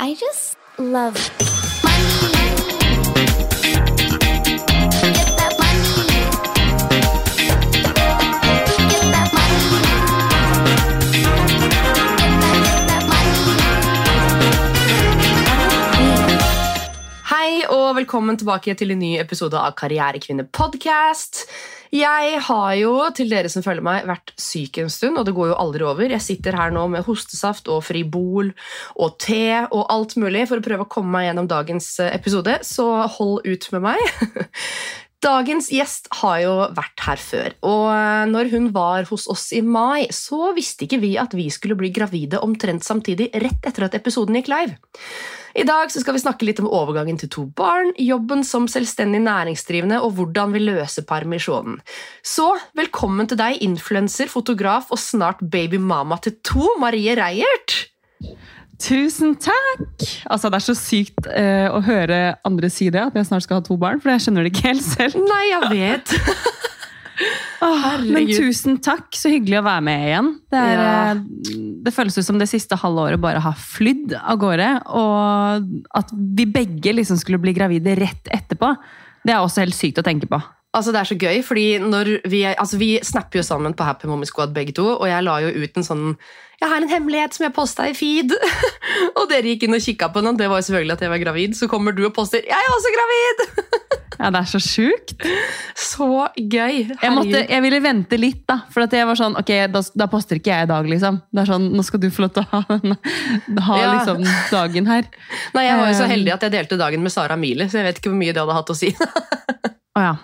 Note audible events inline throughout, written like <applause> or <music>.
I just love money. Velkommen tilbake til en ny episode av Karrierekvinne podcast. Jeg har jo, til dere som følger meg, vært syk en stund, og det går jo aldri over. Jeg sitter her nå med hostesaft og Fribol og te og alt mulig for å prøve å komme meg gjennom dagens eh, episode, så hold ut med meg. <laughs> Dagens gjest har jo vært her før, og eh, når hun var hos oss i mai, så visste ikke vi at vi skulle bli gravide omtrent samtidig rett etter at episoden gikk live. I dag så skal vi snakke litt om overgangen til to barn, jobben som selvstendig næringsdrivende og hvordan vi løser permisjonen. Så velkommen til deg, influenser, fotograf og snart babymama til to, Marie Reiert. Tusen takk! Altså, Det er så sykt uh, å høre andre si det, at jeg snart skal ha to barn. For jeg skjønner det ikke helt selv. Nei, jeg vet. oh, men tusen takk, så hyggelig å være med igjen. Det, er, Ja. Det føles ut som det siste halve året bare har flydd av gårde. Og at vi begge liksom skulle bli gravide rett etterpå, det er også helt sykt å tenke på. Altså, det er så gøy, fordi når vi, altså, vi snapper jo sammen på Happy Mommy Squad begge to, og jeg la jo ut en sånn Jeg har en hemmelighet som jeg posta i feed. <laughs> og dere gikk inn og kikka på den. Det var jo selvfølgelig at jeg var gravid. Så kommer du og poster 'Jeg er også gravid!' <laughs> Ja, Det er så sjukt. så gøy. Jeg, måtte, jeg ville vente litt, da. For at jeg var sånn, ok, da, da poster ikke jeg i dag, liksom. Det er sånn, Nå skal du få lov til å ha, ha Ja. liksom, dagen her. Nei, Jeg var jo så Um, heldig at jeg delte dagen med Sara Mili, så jeg vet ikke hvor mye det hadde hatt å si. <laughs> oh, ja.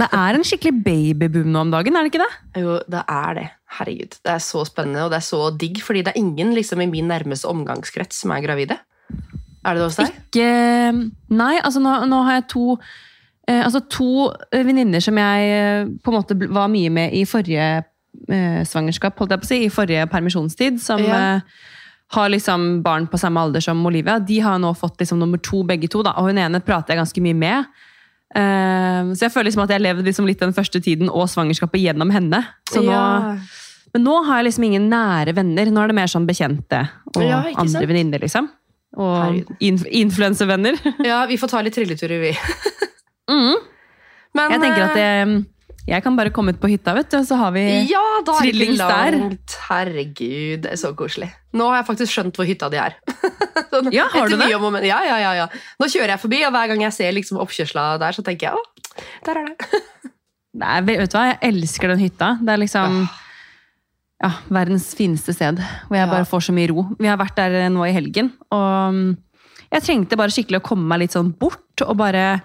Det er en skikkelig babyboom nå om dagen, er det ikke det? jo, det er det. Herregud. Det er så spennende, og det er så digg, fordi det er ingen liksom, i min nærmeste omgangskrets som er gravide. Er det det hos deg? Ikke Nei, altså nå, nå har jeg to eh, altså to eh, venninner som jeg eh, på en måte var mye med i forrige eh, svangerskap, holdt jeg på å si, i forrige permisjonstid, som Ja. eh, har liksom barn på samme alder som Olivia. De har nå fått liksom nummer to begge to, da, og hun ene prater jeg ganske mye med. Eh, så jeg føler liksom at jeg levde liksom litt den første tiden og svangerskapet gjennom henne. Så nå, Ja. Men nå har jeg liksom ingen nære venner. Nå er det mer sånn bekjente og Ja, andre venninner, liksom. Og inf influensevenner. ja, vi får ta litt trilleturer, vi. <laughs> Mm. Men, Jeg tenker at eh, det, jeg kan bare komme ut på hytta, vet du, og så har vi Ja, da er Trillings der. Herregud, det er så koselig. Nå har jeg faktisk skjønt hvor hytta di er. <laughs> Sånn, Ja, har du det? om Ja, ja, ja, ja. Nå kjører jeg forbi, og hver gang jeg ser liksom oppkjørsla der, så tenker jeg å, der er det. <laughs> Nei, vet du hva, jeg elsker den hytta. Det er liksom ja, verdens fineste sted, hvor jeg bare får så mye ro. Vi har vært der eh, nå i helgen, og mm, jeg trengte bare skikkelig å komme meg litt sånn bort, og bare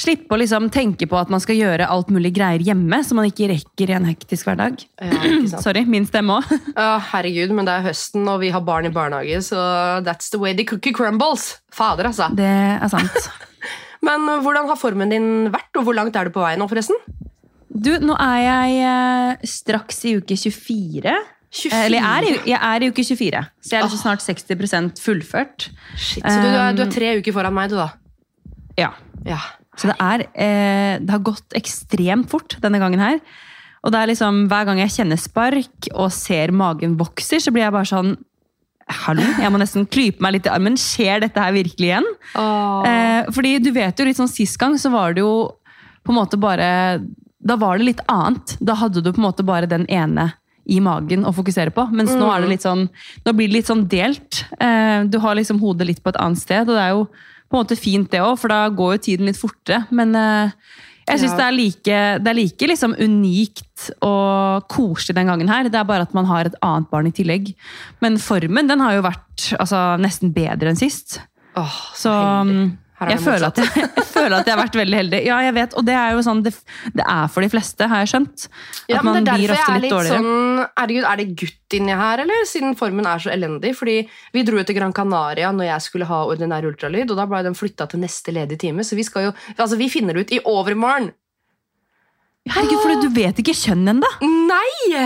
slippe å liksom tenke på at man skal gjøre alt mulig greier hjemme, som man ikke rekker i en hektisk hverdag. Ja. <clears throat> Sorry, min stemme òg. oh, <laughs> herregud, men det er høsten, og vi har barn i barnehage, så that's the way the cookie crumbles. Fader, altså. Det er sant. <laughs> Men uh, hvordan har formen din vært, og hvor langt er du på vei nå, forresten? Du, nå er jeg eh, straks i uke 24. 24? Eh, Eller jeg er, i, jeg er i uke 24, så jeg er liksom snart 60 fullført. Shit, så du, du, er, du Um, er tre uker foran meg, du, da. Ja. Ja. Så det, er, eh, det har gått ekstremt fort denne gangen her. Og det er liksom, hver gang jeg kjenner spark og ser magen vokser, så blir jeg bare sånn Hallo, jeg må nesten klype meg litt i armen. Skjer dette her virkelig igjen? Oh. Eh, fordi du vet jo litt sånn Sist gang så var det jo på en måte bare Da var det litt annet. Da hadde du på en måte bare den ene i magen å fokusere på. Mens nå er det litt sånn Nå blir det litt sånn delt. Eh, du har liksom hodet litt på et annet sted, og det er jo på en måte fint, det òg, for da går jo tiden litt fortere. Men eh, jeg syns Ja. det er like, det er like liksom unikt og koselig den gangen her. Det er bare at man har et annet barn i tillegg. Men formen den har jo vært altså, nesten bedre enn sist. Åh, Så heldig. Jeg føler, at jeg, jeg føler at jeg har vært veldig heldig. Ja, jeg vet, og det er jo sånn det, det er for de fleste, har jeg skjønt. At Ja, men man blir ofte litt litt dårligere. sånn Herregud, er det gutt inni her, eller? Siden formen er så elendig. Fordi vi dro jo til Gran Canaria når jeg skulle ha ordinær ultralyd, og da ble den flytta til neste ledige time. Så vi skal jo Altså, vi finner det ut i overmorgen! Herregud, for du vet ikke kjønn ennå! Nei!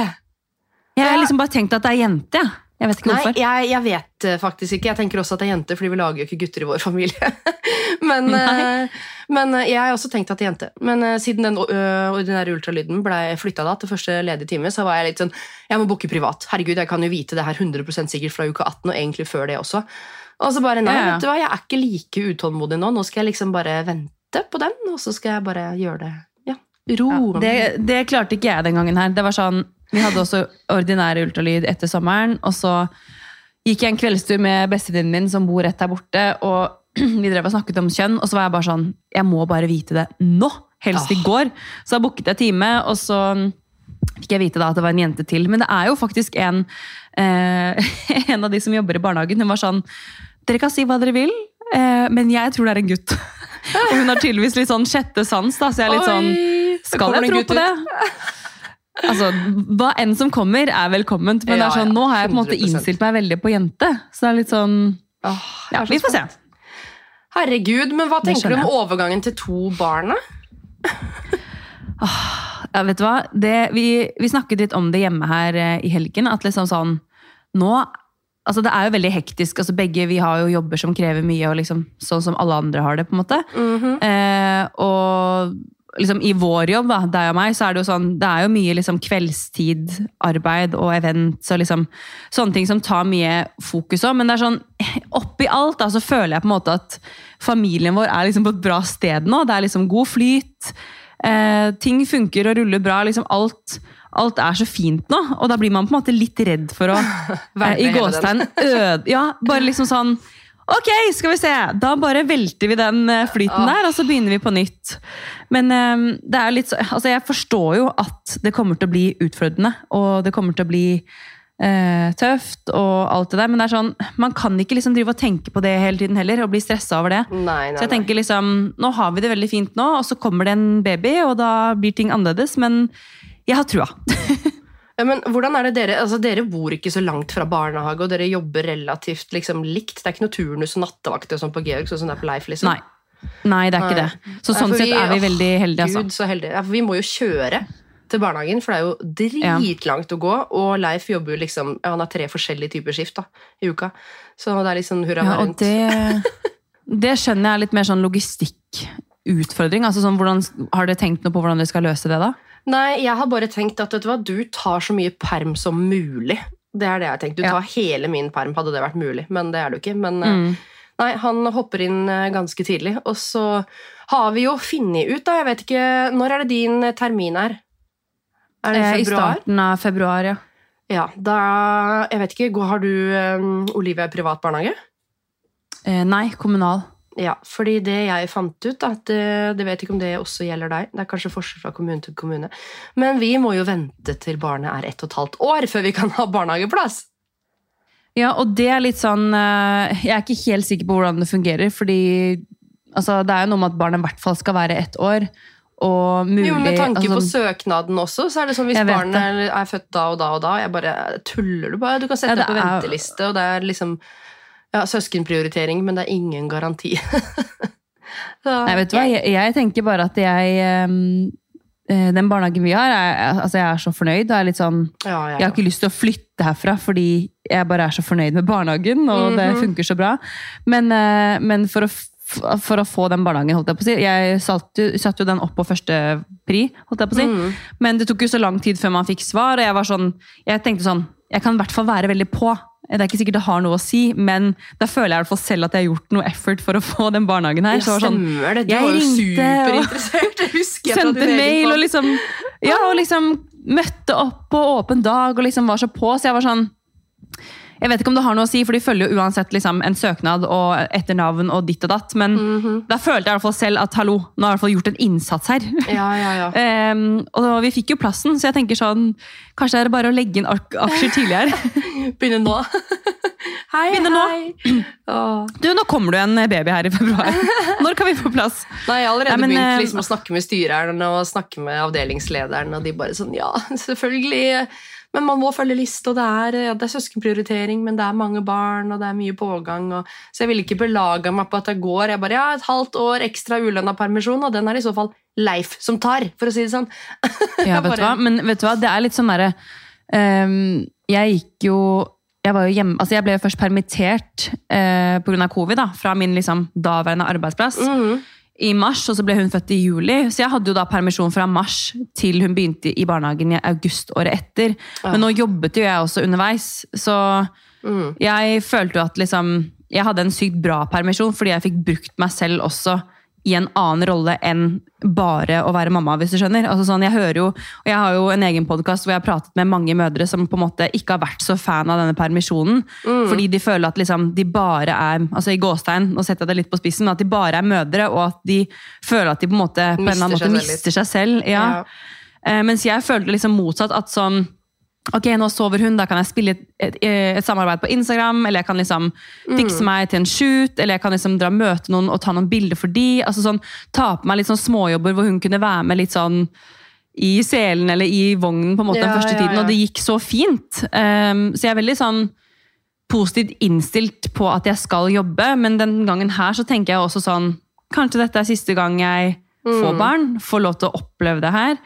Jeg har liksom bare tenkt at det er jente. jeg. Jeg vet ikke Nei, hvorfor. jeg, jeg vet eh, faktisk ikke. Jeg tenker også at det er jenter, fordi vi lager jo ikke gutter i vår familie. <laughs> men, eh, men eh, jeg har også tenkt at det er jente. Men siden den ordinære ultralyden ble flytta til første ledige time, så var jeg litt sånn Jeg må booke privat. Herregud, jeg kan jo vite det her 100% sikkert fra uke 18, og egentlig før det også. Og så bare nei, vet du hva, jeg er ikke like utålmodig nå. Nå skal jeg liksom bare vente på den, og så skal jeg bare gjøre det. Ja, ro. Ja, det, det klarte ikke jeg den gangen her. Det var sånn, Vi hadde også ordinær ultralyd etter sommeren, og så gikk jeg en kveldstur med bestevenninnen min som bor rett der borte, og <clears throat> vi drev og snakket om kjønn, og så var jeg bare sånn Jeg må bare vite det nå! Helst i går. Så jeg booket jeg time, og så fikk jeg vite da at det var en jente til. Men det er jo faktisk en, eh, <laughs> en av de som jobber i barnehagen. Hun var sånn Dere kan si hva dere vil, eh, men jeg tror det er en gutt. <laughs> og hun har tydeligvis litt sånn sjette sans, da, så jeg er litt sånn skal jeg tro på det? <laughs> Altså, Hva enn som kommer, er velkomment. Men det er sånn, ja, nå har jeg på en måte innstilt meg veldig på jente. Så det er litt sånn Åh, Ja, så vi får se. Herregud, men hva tenker du om overgangen til to barn? Ja, vet du hva? Det, vi, vi snakket litt om det hjemme her eh, i helgen. At liksom sånn Nå Altså, det er jo veldig hektisk. altså Begge vi har jo jobber som krever mye, og liksom sånn som alle andre har det. på en måte. eh, og liksom i vår jobb, da, deg og meg, så er det jo sånn Det er jo mye liksom kveldstidarbeid og events og liksom sånne ting som tar mye fokus òg. Men det er sånn oppi alt da, så føler jeg på en måte at familien vår er liksom på et bra sted nå. Det er liksom god flyt. Eh, ting funker og ruller bra. liksom alt, alt er så fint nå, og da blir man på en måte litt redd for å <laughs> Være i gåstegn øde Ja, bare liksom sånn Ok, skal vi se. Da bare velter vi den eh, flyten der, og så begynner vi på nytt. Men um, det er litt så, altså jeg forstår jo at det kommer til å bli utfordrende, og det kommer til å bli uh, tøft og alt det der, men det er sånn, man kan ikke liksom drive og tenke på det hele tiden heller, og bli stressa over det. Nei, nei, Så jeg tenker liksom, nå har vi det veldig fint nå, og så kommer det en baby, og da blir ting annerledes, men jeg har trua. <laughs> Ja, men hvordan er det Dere altså dere bor ikke så langt fra barnehage, og dere jobber relativt liksom, likt. Det er ikke noe turnus og nattevakt sånn på Georg, sånn som det er på Leif. liksom. Nei. Nei, det er ikke Nei. det. Så sånn sett vi- er vi veldig heldige, altså. Gud, så heldige. Ja, for vi må jo kjøre til barnehagen, for det er jo dritlangt å gå. Og Leif jobber jo liksom ja, Han har tre forskjellige typer skift da, i uka. Så det er litt sånn hurra Ja, og det, det skjønner jeg er litt mer sånn logistikkutfordring. Altså sånn, hvordan, har dere tenkt noe på hvordan dere skal løse det, da? Nei, jeg har bare tenkt at du hva, du tar så mye perm som mulig. Det er det jeg har tenkt. Du Ja. tar hele min perm, hadde det vært mulig. Men det er det jo ikke. Men eh, Mm. nei, han hopper inn eh, ganske tidlig. Og så har vi jo funnet ut, da Jeg vet ikke Når er det din eh, termin er? Er det februar? i I starten av februar, ja. Ja, da Jeg vet ikke, Har du um, Olivia privat barnehage? Eh, nei, kommunal. Ja, fordi det jeg fant ut, da, det, det vet ikke om det også gjelder deg, det er kanskje forskjell fra kommune til kommune, men vi må jo vente til barnet er ett og et halvt år før vi kan ha barnehageplass. Ja, og det er litt sånn eh, Jeg er ikke helt sikker på hvordan det fungerer, fordi altså, det er jo noe med at barnet i hvert fall skal være ett år. Og mulig Jo, med tanke altså, på søknaden også, så er det sånn hvis barnet er, født da og da og da, jeg bare tuller du bare, du kan sette Ja, det på venteliste, og det er liksom ja, søskenprioritering, men det er ingen garanti. <laughs> Nei, vet du hva? Jeg, jeg tenker bare at jeg eh, Den barnehagen vi har, er, altså jeg er så fornøyd. Og er litt sånn, Ja, jeg, jeg har ikke lyst til å flytte herfra fordi jeg bare er så fornøyd med barnehagen, og det Mhm. funker så bra. Men, uh, men for, å, for å få den barnehagen, holdt jeg på å si Jeg satte jo, satte jo den opp på første pri, holdt jeg på å si. Mm. Men det tok jo så lang tid før man fikk svar, og jeg var sånn Jeg tenkte sånn Jeg kan i hvert fall være veldig på. Det er ikke sikkert det har noe å si, men da føler jeg i hvert fall selv at jeg har gjort noe effort for å få den barnehagen her. Så sånn, stemmer det. Du jeg var jo superinteressert. Husker jeg sendte mail og liksom Ja, og liksom møtte opp på åpen dag og liksom var så på, så jeg var sånn Jeg vet ikke om det har noe å si, for de følger jo uansett liksom en søknad og etter navn og ditt og datt, men Mhm. da følte jeg i hvert fall selv at hallo, nå har jeg i hvert fall gjort en innsats her. Ja, ja, ja. um, <laughs> og vi fikk jo plassen, så jeg tenker sånn Kanskje det er bare å legge inn ak aksjer tidligere. <laughs> Begynne nå. <laughs> Hei, Begynne nå. hei. <clears throat> Åh. Du, nå kommer du en baby her i februar. Når kan vi få plass? Nei, jeg har allerede Nei, men, begynt eh, liksom, å snakke med styreren og snakke med avdelingslederen, og de bare sånn Ja, selvfølgelig. Men man må følge liste, og det er, ja, det er søskenprioritering, men det er mange barn, og det er mye pågang. Og, så jeg ville ikke belage meg på at det går. Jeg bare, ja, Et halvt år ekstra ulønna permisjon, og den er i så fall Leif som tar, for å si det sånn. <laughs> Ja, vet du hva? Men vet du hva, det er litt sånn derre um, Jeg gikk jo jeg hjemme, altså jeg ble jo først permittert eh, pga. covid da, fra min liksom, daværende arbeidsplass Mhm. I mars, og så ble hun født i juli. Så jeg hadde jo da permisjon fra mars til hun begynte i barnehagen i august året etter. Men nå jobbet jo jeg også underveis, så Mhm. jeg følte jo at liksom Jeg hadde en sykt bra permisjon fordi jeg fikk brukt meg selv også i en annen rolle enn bare å være mamma, hvis du skjønner. Altså sånn, jeg hører jo, og jeg har jo en egen podkast hvor jeg har pratet med mange mødre som på en måte ikke har vært så fan av denne permisjonen. Fordi de føler at liksom, de bare er altså i gåstein, nå setter jeg det litt på spissen, men at de bare er mødre, og at de føler at de på en måte på en Mister måte seg mister seg selv. Ja. Ja. Eh, mens jeg følte liksom motsatt. at sånn Ok, nå sover hun, da kan jeg spille et, et, et samarbeid på Instagram, eller jeg kan liksom fikse meg til en shoot, eller jeg kan liksom dra og møte noen og ta noen bilder for de. Altså sånn, Ta på meg litt sånn småjobber hvor hun kunne være med litt sånn i selen eller i vognen på en måte Ja, den første ja, tiden, ja. og det gikk så fint. Um, så jeg er veldig sånn positivt innstilt på at jeg skal jobbe, men den gangen her så tenker jeg også sånn Kanskje dette er siste gang jeg får Mm. barn, får lov til å oppleve det her.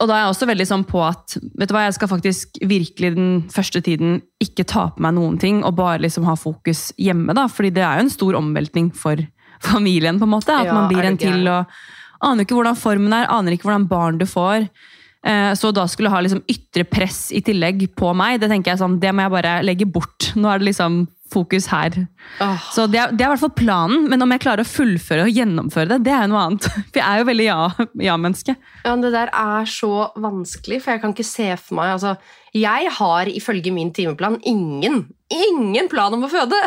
Og da er jeg også veldig sånn på at vet du hva, jeg skal faktisk virkelig den første tiden ikke ta på meg noen ting, og bare liksom ha fokus hjemme. da, fordi det er jo en stor omveltning for familien. på en måte, At Ja, man blir en til og aner ikke hvordan formen er, aner ikke hvordan barn du får. Eh, Så da skulle ha liksom ytre press i tillegg på meg, det tenker jeg sånn, det må jeg bare legge bort. Nå er det liksom fokus her. Oh. Så det er, det er i hvert fall planen, men om jeg klarer å fullføre og gjennomføre det, det er jo noe annet. <laughs> For jeg er jo veldig ja- ja-menneske. Ja, men Det der er så vanskelig, for jeg kan ikke se for meg altså, Jeg har ifølge min timeplan ingen, ingen plan om å føde!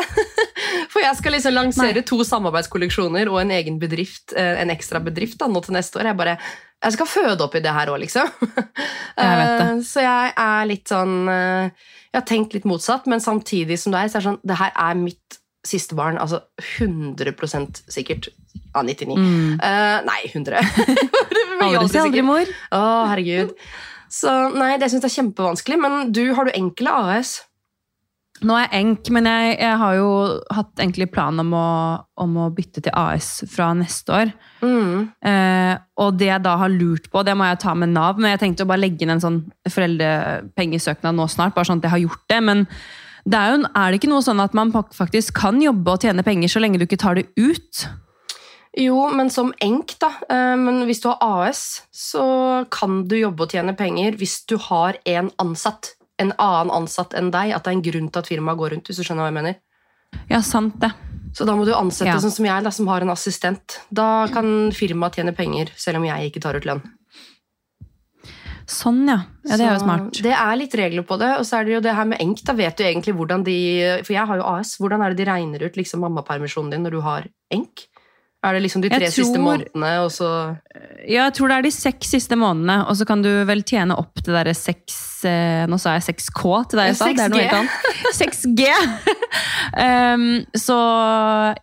<laughs> For jeg skal liksom lansere Nei. to samarbeidskolleksjoner og en egen bedrift, eh, en ekstra bedrift da, nå til neste år. Jeg bare Jeg skal føde opp i det her òg, liksom. <laughs> Jeg vet det. Eh, Så jeg er litt sånn eh, Jeg har tenkt litt motsatt, men samtidig som deg, så er det sånn Det her er mitt siste barn. Altså 100 sikkert. Ja, 99. Mm. Uh, nei, 100. <laughs> Aldri si aldri, mor. Å, herregud. Så nei, det syns jeg er kjempevanskelig. Men du, har du enkle AS? Nå er jeg enk, men jeg, jeg har jo hatt egentlig plan om å, om å bytte til AS fra neste år. Mm. Eh, og det jeg da har lurt på, det må jeg ta med Nav, men jeg tenkte å bare legge inn en sånn foreldrepengesøknad nå snart, bare sånn at jeg har gjort det. Men det er, jo, er det ikke noe sånn at man faktisk kan jobbe og tjene penger så lenge du ikke tar det ut? Jo, men som enk, da. Eh, Men hvis du har AS, så kan du jobbe og tjene penger hvis du har en ansatt. En annen ansatt enn deg. At det er en grunn til at firmaet går rundt. hvis du skjønner hva jeg mener. Ja, sant det. Så da må du ansette Ja. sånn som jeg, da, som har en assistent. Da kan firmaet tjene penger, selv om jeg ikke tar ut lønn. Sånn, ja. Ja, Det er jo Så smart. Det er litt regler på det. Og så er det jo det her med enk. Da vet du egentlig hvordan de For jeg har jo AS. Hvordan er det de regner ut liksom mammapermisjonen din når du har enk? Er det liksom de tre tre siste månedene, og så Ja, jeg tror det er de seks siste månedene, og så kan du vel tjene opp til derre seks eh, Nå sa jeg 6K til deg i stad. Det er noe helt annet. 6G! <laughs> <laughs> um, så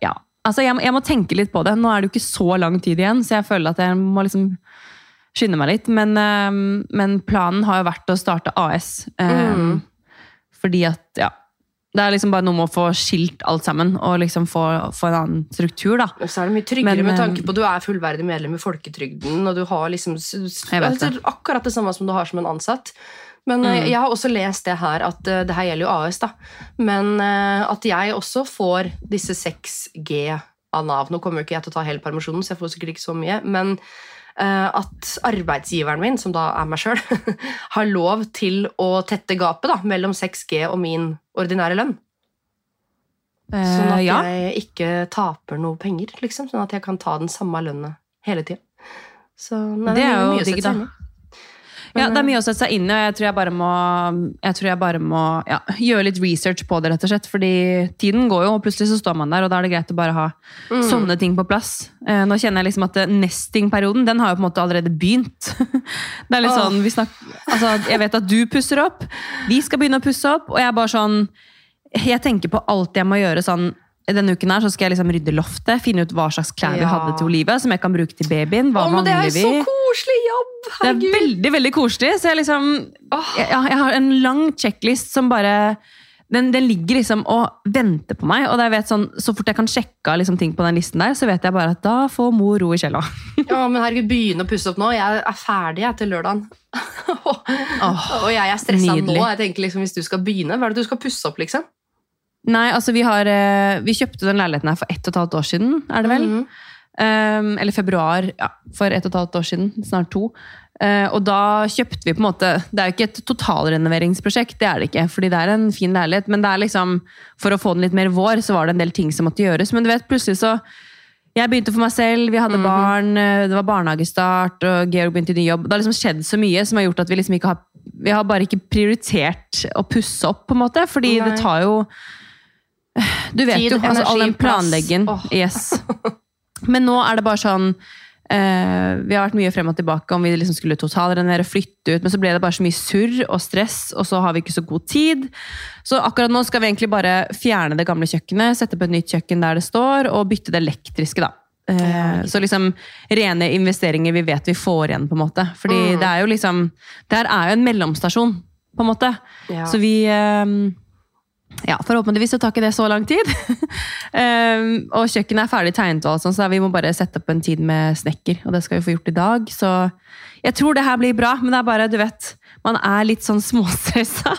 ja. Altså, jeg, må- jeg må tenke litt på det. Nå er det jo ikke så lang tid igjen, så jeg føler at jeg må liksom skynde meg litt. Men, um, men planen har jo vært å starte AS. Um, Mm. Fordi at, ja Det er liksom bare noe med å få skilt alt sammen, og liksom få, få en annen struktur, da. Og så er det mye tryggere Men, med tanke på at du er fullverdig medlem i folketrygden, og du har liksom vet det. altså, akkurat det samme som du har som en ansatt. Men eh, Mm. jeg har også lest det her, at eh, det her gjelder jo AS, da. Men eh, at jeg også får disse 6G av Nav. Nå kommer jo ikke jeg til å ta hele permisjonen, så jeg får sikkert ikke så mye. Men at arbeidsgiveren min, som da er meg sjøl, <laughs> har lov til å tette gapet da, mellom 6G og min ordinære lønn. Sånn Eh, at ja. jeg ikke taper noe penger, liksom. Sånn at jeg kan ta den samme lønna hele tida. Det er jo mye digg, da. Ja, det er mye å sette seg inn i, og jeg tror jeg bare må, jeg jeg bare må ja, gjøre litt research på det, rett og slett. Fordi tiden går jo, og plutselig så står man der, og da er det greit å bare ha Mm. sånne ting på plass. Eh, nå kjenner jeg liksom at eh, nesting-perioden, den har jo på en måte allerede begynt. <laughs> det er litt oh. sånn, vi snakker... altså, Jeg vet at du pusser opp, vi skal begynne å pusse opp, og jeg er bare sånn Jeg tenker på alt jeg må gjøre sånn denne uken her så skal jeg liksom rydde loftet, finne ut hva slags klær vi hadde til Olive. som jeg kan bruke til babyen. Hva Åh, men det er jo så koselig jobb! Herregud. Det er veldig, veldig koselig. Så jeg liksom oh. jeg, jeg har en lang checklist som bare den, den ligger liksom og venter på meg. Og vet sånn, så fort jeg kan sjekke liksom ting på den listen der, så vet jeg bare at da får mor ro i kjella. <laughs> Ja, men herregud, begynne å pusse opp nå. Jeg er ferdig jeg, til lørdagen. <laughs> og jeg er stressa nå. Jeg tenker liksom, Hvis du skal begynne, hva er det du skal pusse opp? liksom? Nei, altså vi har eh, Vi kjøpte den leiligheten her for ett og et halvt år siden, er det vel? Mhm. Um, eller februar, ja, for ett og et halvt år siden. Snart to. Uh, og da kjøpte vi på en måte Det er jo ikke et totalrenoveringsprosjekt, det er det ikke, fordi det er en fin leilighet. Men det er liksom, for å få den litt mer vår, så var det en del ting som måtte gjøres. Men du vet, plutselig så Jeg begynte for meg selv, vi hadde barn, eh, det var barnehagestart, og Georg begynte i ny jobb. Det har liksom skjedd så mye som har gjort at vi liksom ikke har Vi har bare ikke prioritert å pusse opp, på en måte. Fordi Nei. det tar jo Du vet Tid, jo, altså all den planleggen. Åh. Yes. <laughs> Men nå er det bare sånn eh, Vi har vært mye frem og tilbake om vi liksom skulle totalrenere, flytte ut, men så ble det bare så mye surr og stress, og så har vi ikke så god tid. Så akkurat nå skal vi egentlig bare fjerne det gamle kjøkkenet, sette på et nytt kjøkken der det står, og bytte det elektriske, da. Eh, så liksom rene investeringer vi vet vi får igjen, på en måte. Fordi Mm. det er jo liksom Det her er jo en mellomstasjon, på en måte. Ja. Så vi eh, ja, forhåpentligvis så tar ikke det så lang tid. um, <laughs> og kjøkkenet er ferdig tegnet, og alt så vi må bare sette opp en tid med snekker. Og det skal vi få gjort i dag. Så jeg tror det her blir bra, men det er bare, du vet, man er litt sånn <laughs> småstressa.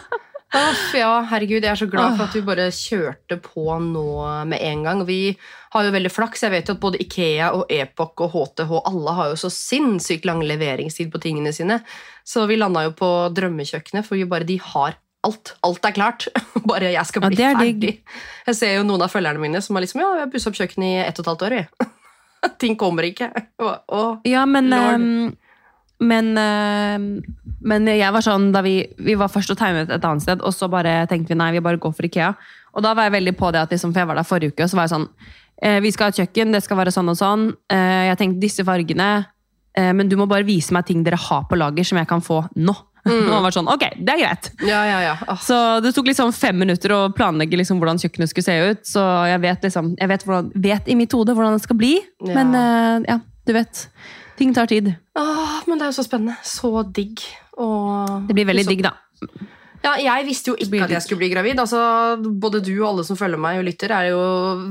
Uff, ja, herregud, jeg er så glad for at vi bare kjørte på nå med en gang. Vi har jo veldig flaks. Jeg vet jo at både Ikea og Epoch og HTH alle har jo så sinnssykt lang leveringstid på tingene sine. Så vi landa jo på drømmekjøkkenet, for bare de har alt. Alt er klart. <laughs> Bare jeg skal Ja, bli er ferdig. Jeg ser jo noen av følgerne mine som har liksom Ja, vi har pussa opp kjøkkenet i ett og et halvt år, vi. <laughs> Ting kommer ikke. Og, og, Ja, men um, men, uh, men jeg var sånn da vi, vi var først og tegnet et annet sted, og så bare tenkte vi nei, vi bare går for Ikea. Og da var jeg veldig på det at liksom, for jeg var der forrige uke, og så var jeg sånn eh, Vi skal ha et kjøkken, det skal være sånn og sånn. Eh, jeg tenkte disse fargene, eh, men du må bare vise meg ting dere har på lager som jeg kan få nå. <laughs> Og han var sånn, ok, det er greit. ja, ja, ja. Oh. Så det tok liksom fem minutter å planlegge liksom hvordan kjøkkenet skulle se ut. Så jeg vet liksom, jeg vet, hvordan, vet i mitt hode hvordan det skal bli. Ja. Men uh, ja, du vet. Ting tar tid. Åh, men det er jo så spennende. Så digg. Og Det blir veldig så digg, da. Ja, jeg visste jo ikke at jeg skulle bli gravid. Altså, både du og alle som følger meg og lytter, er jo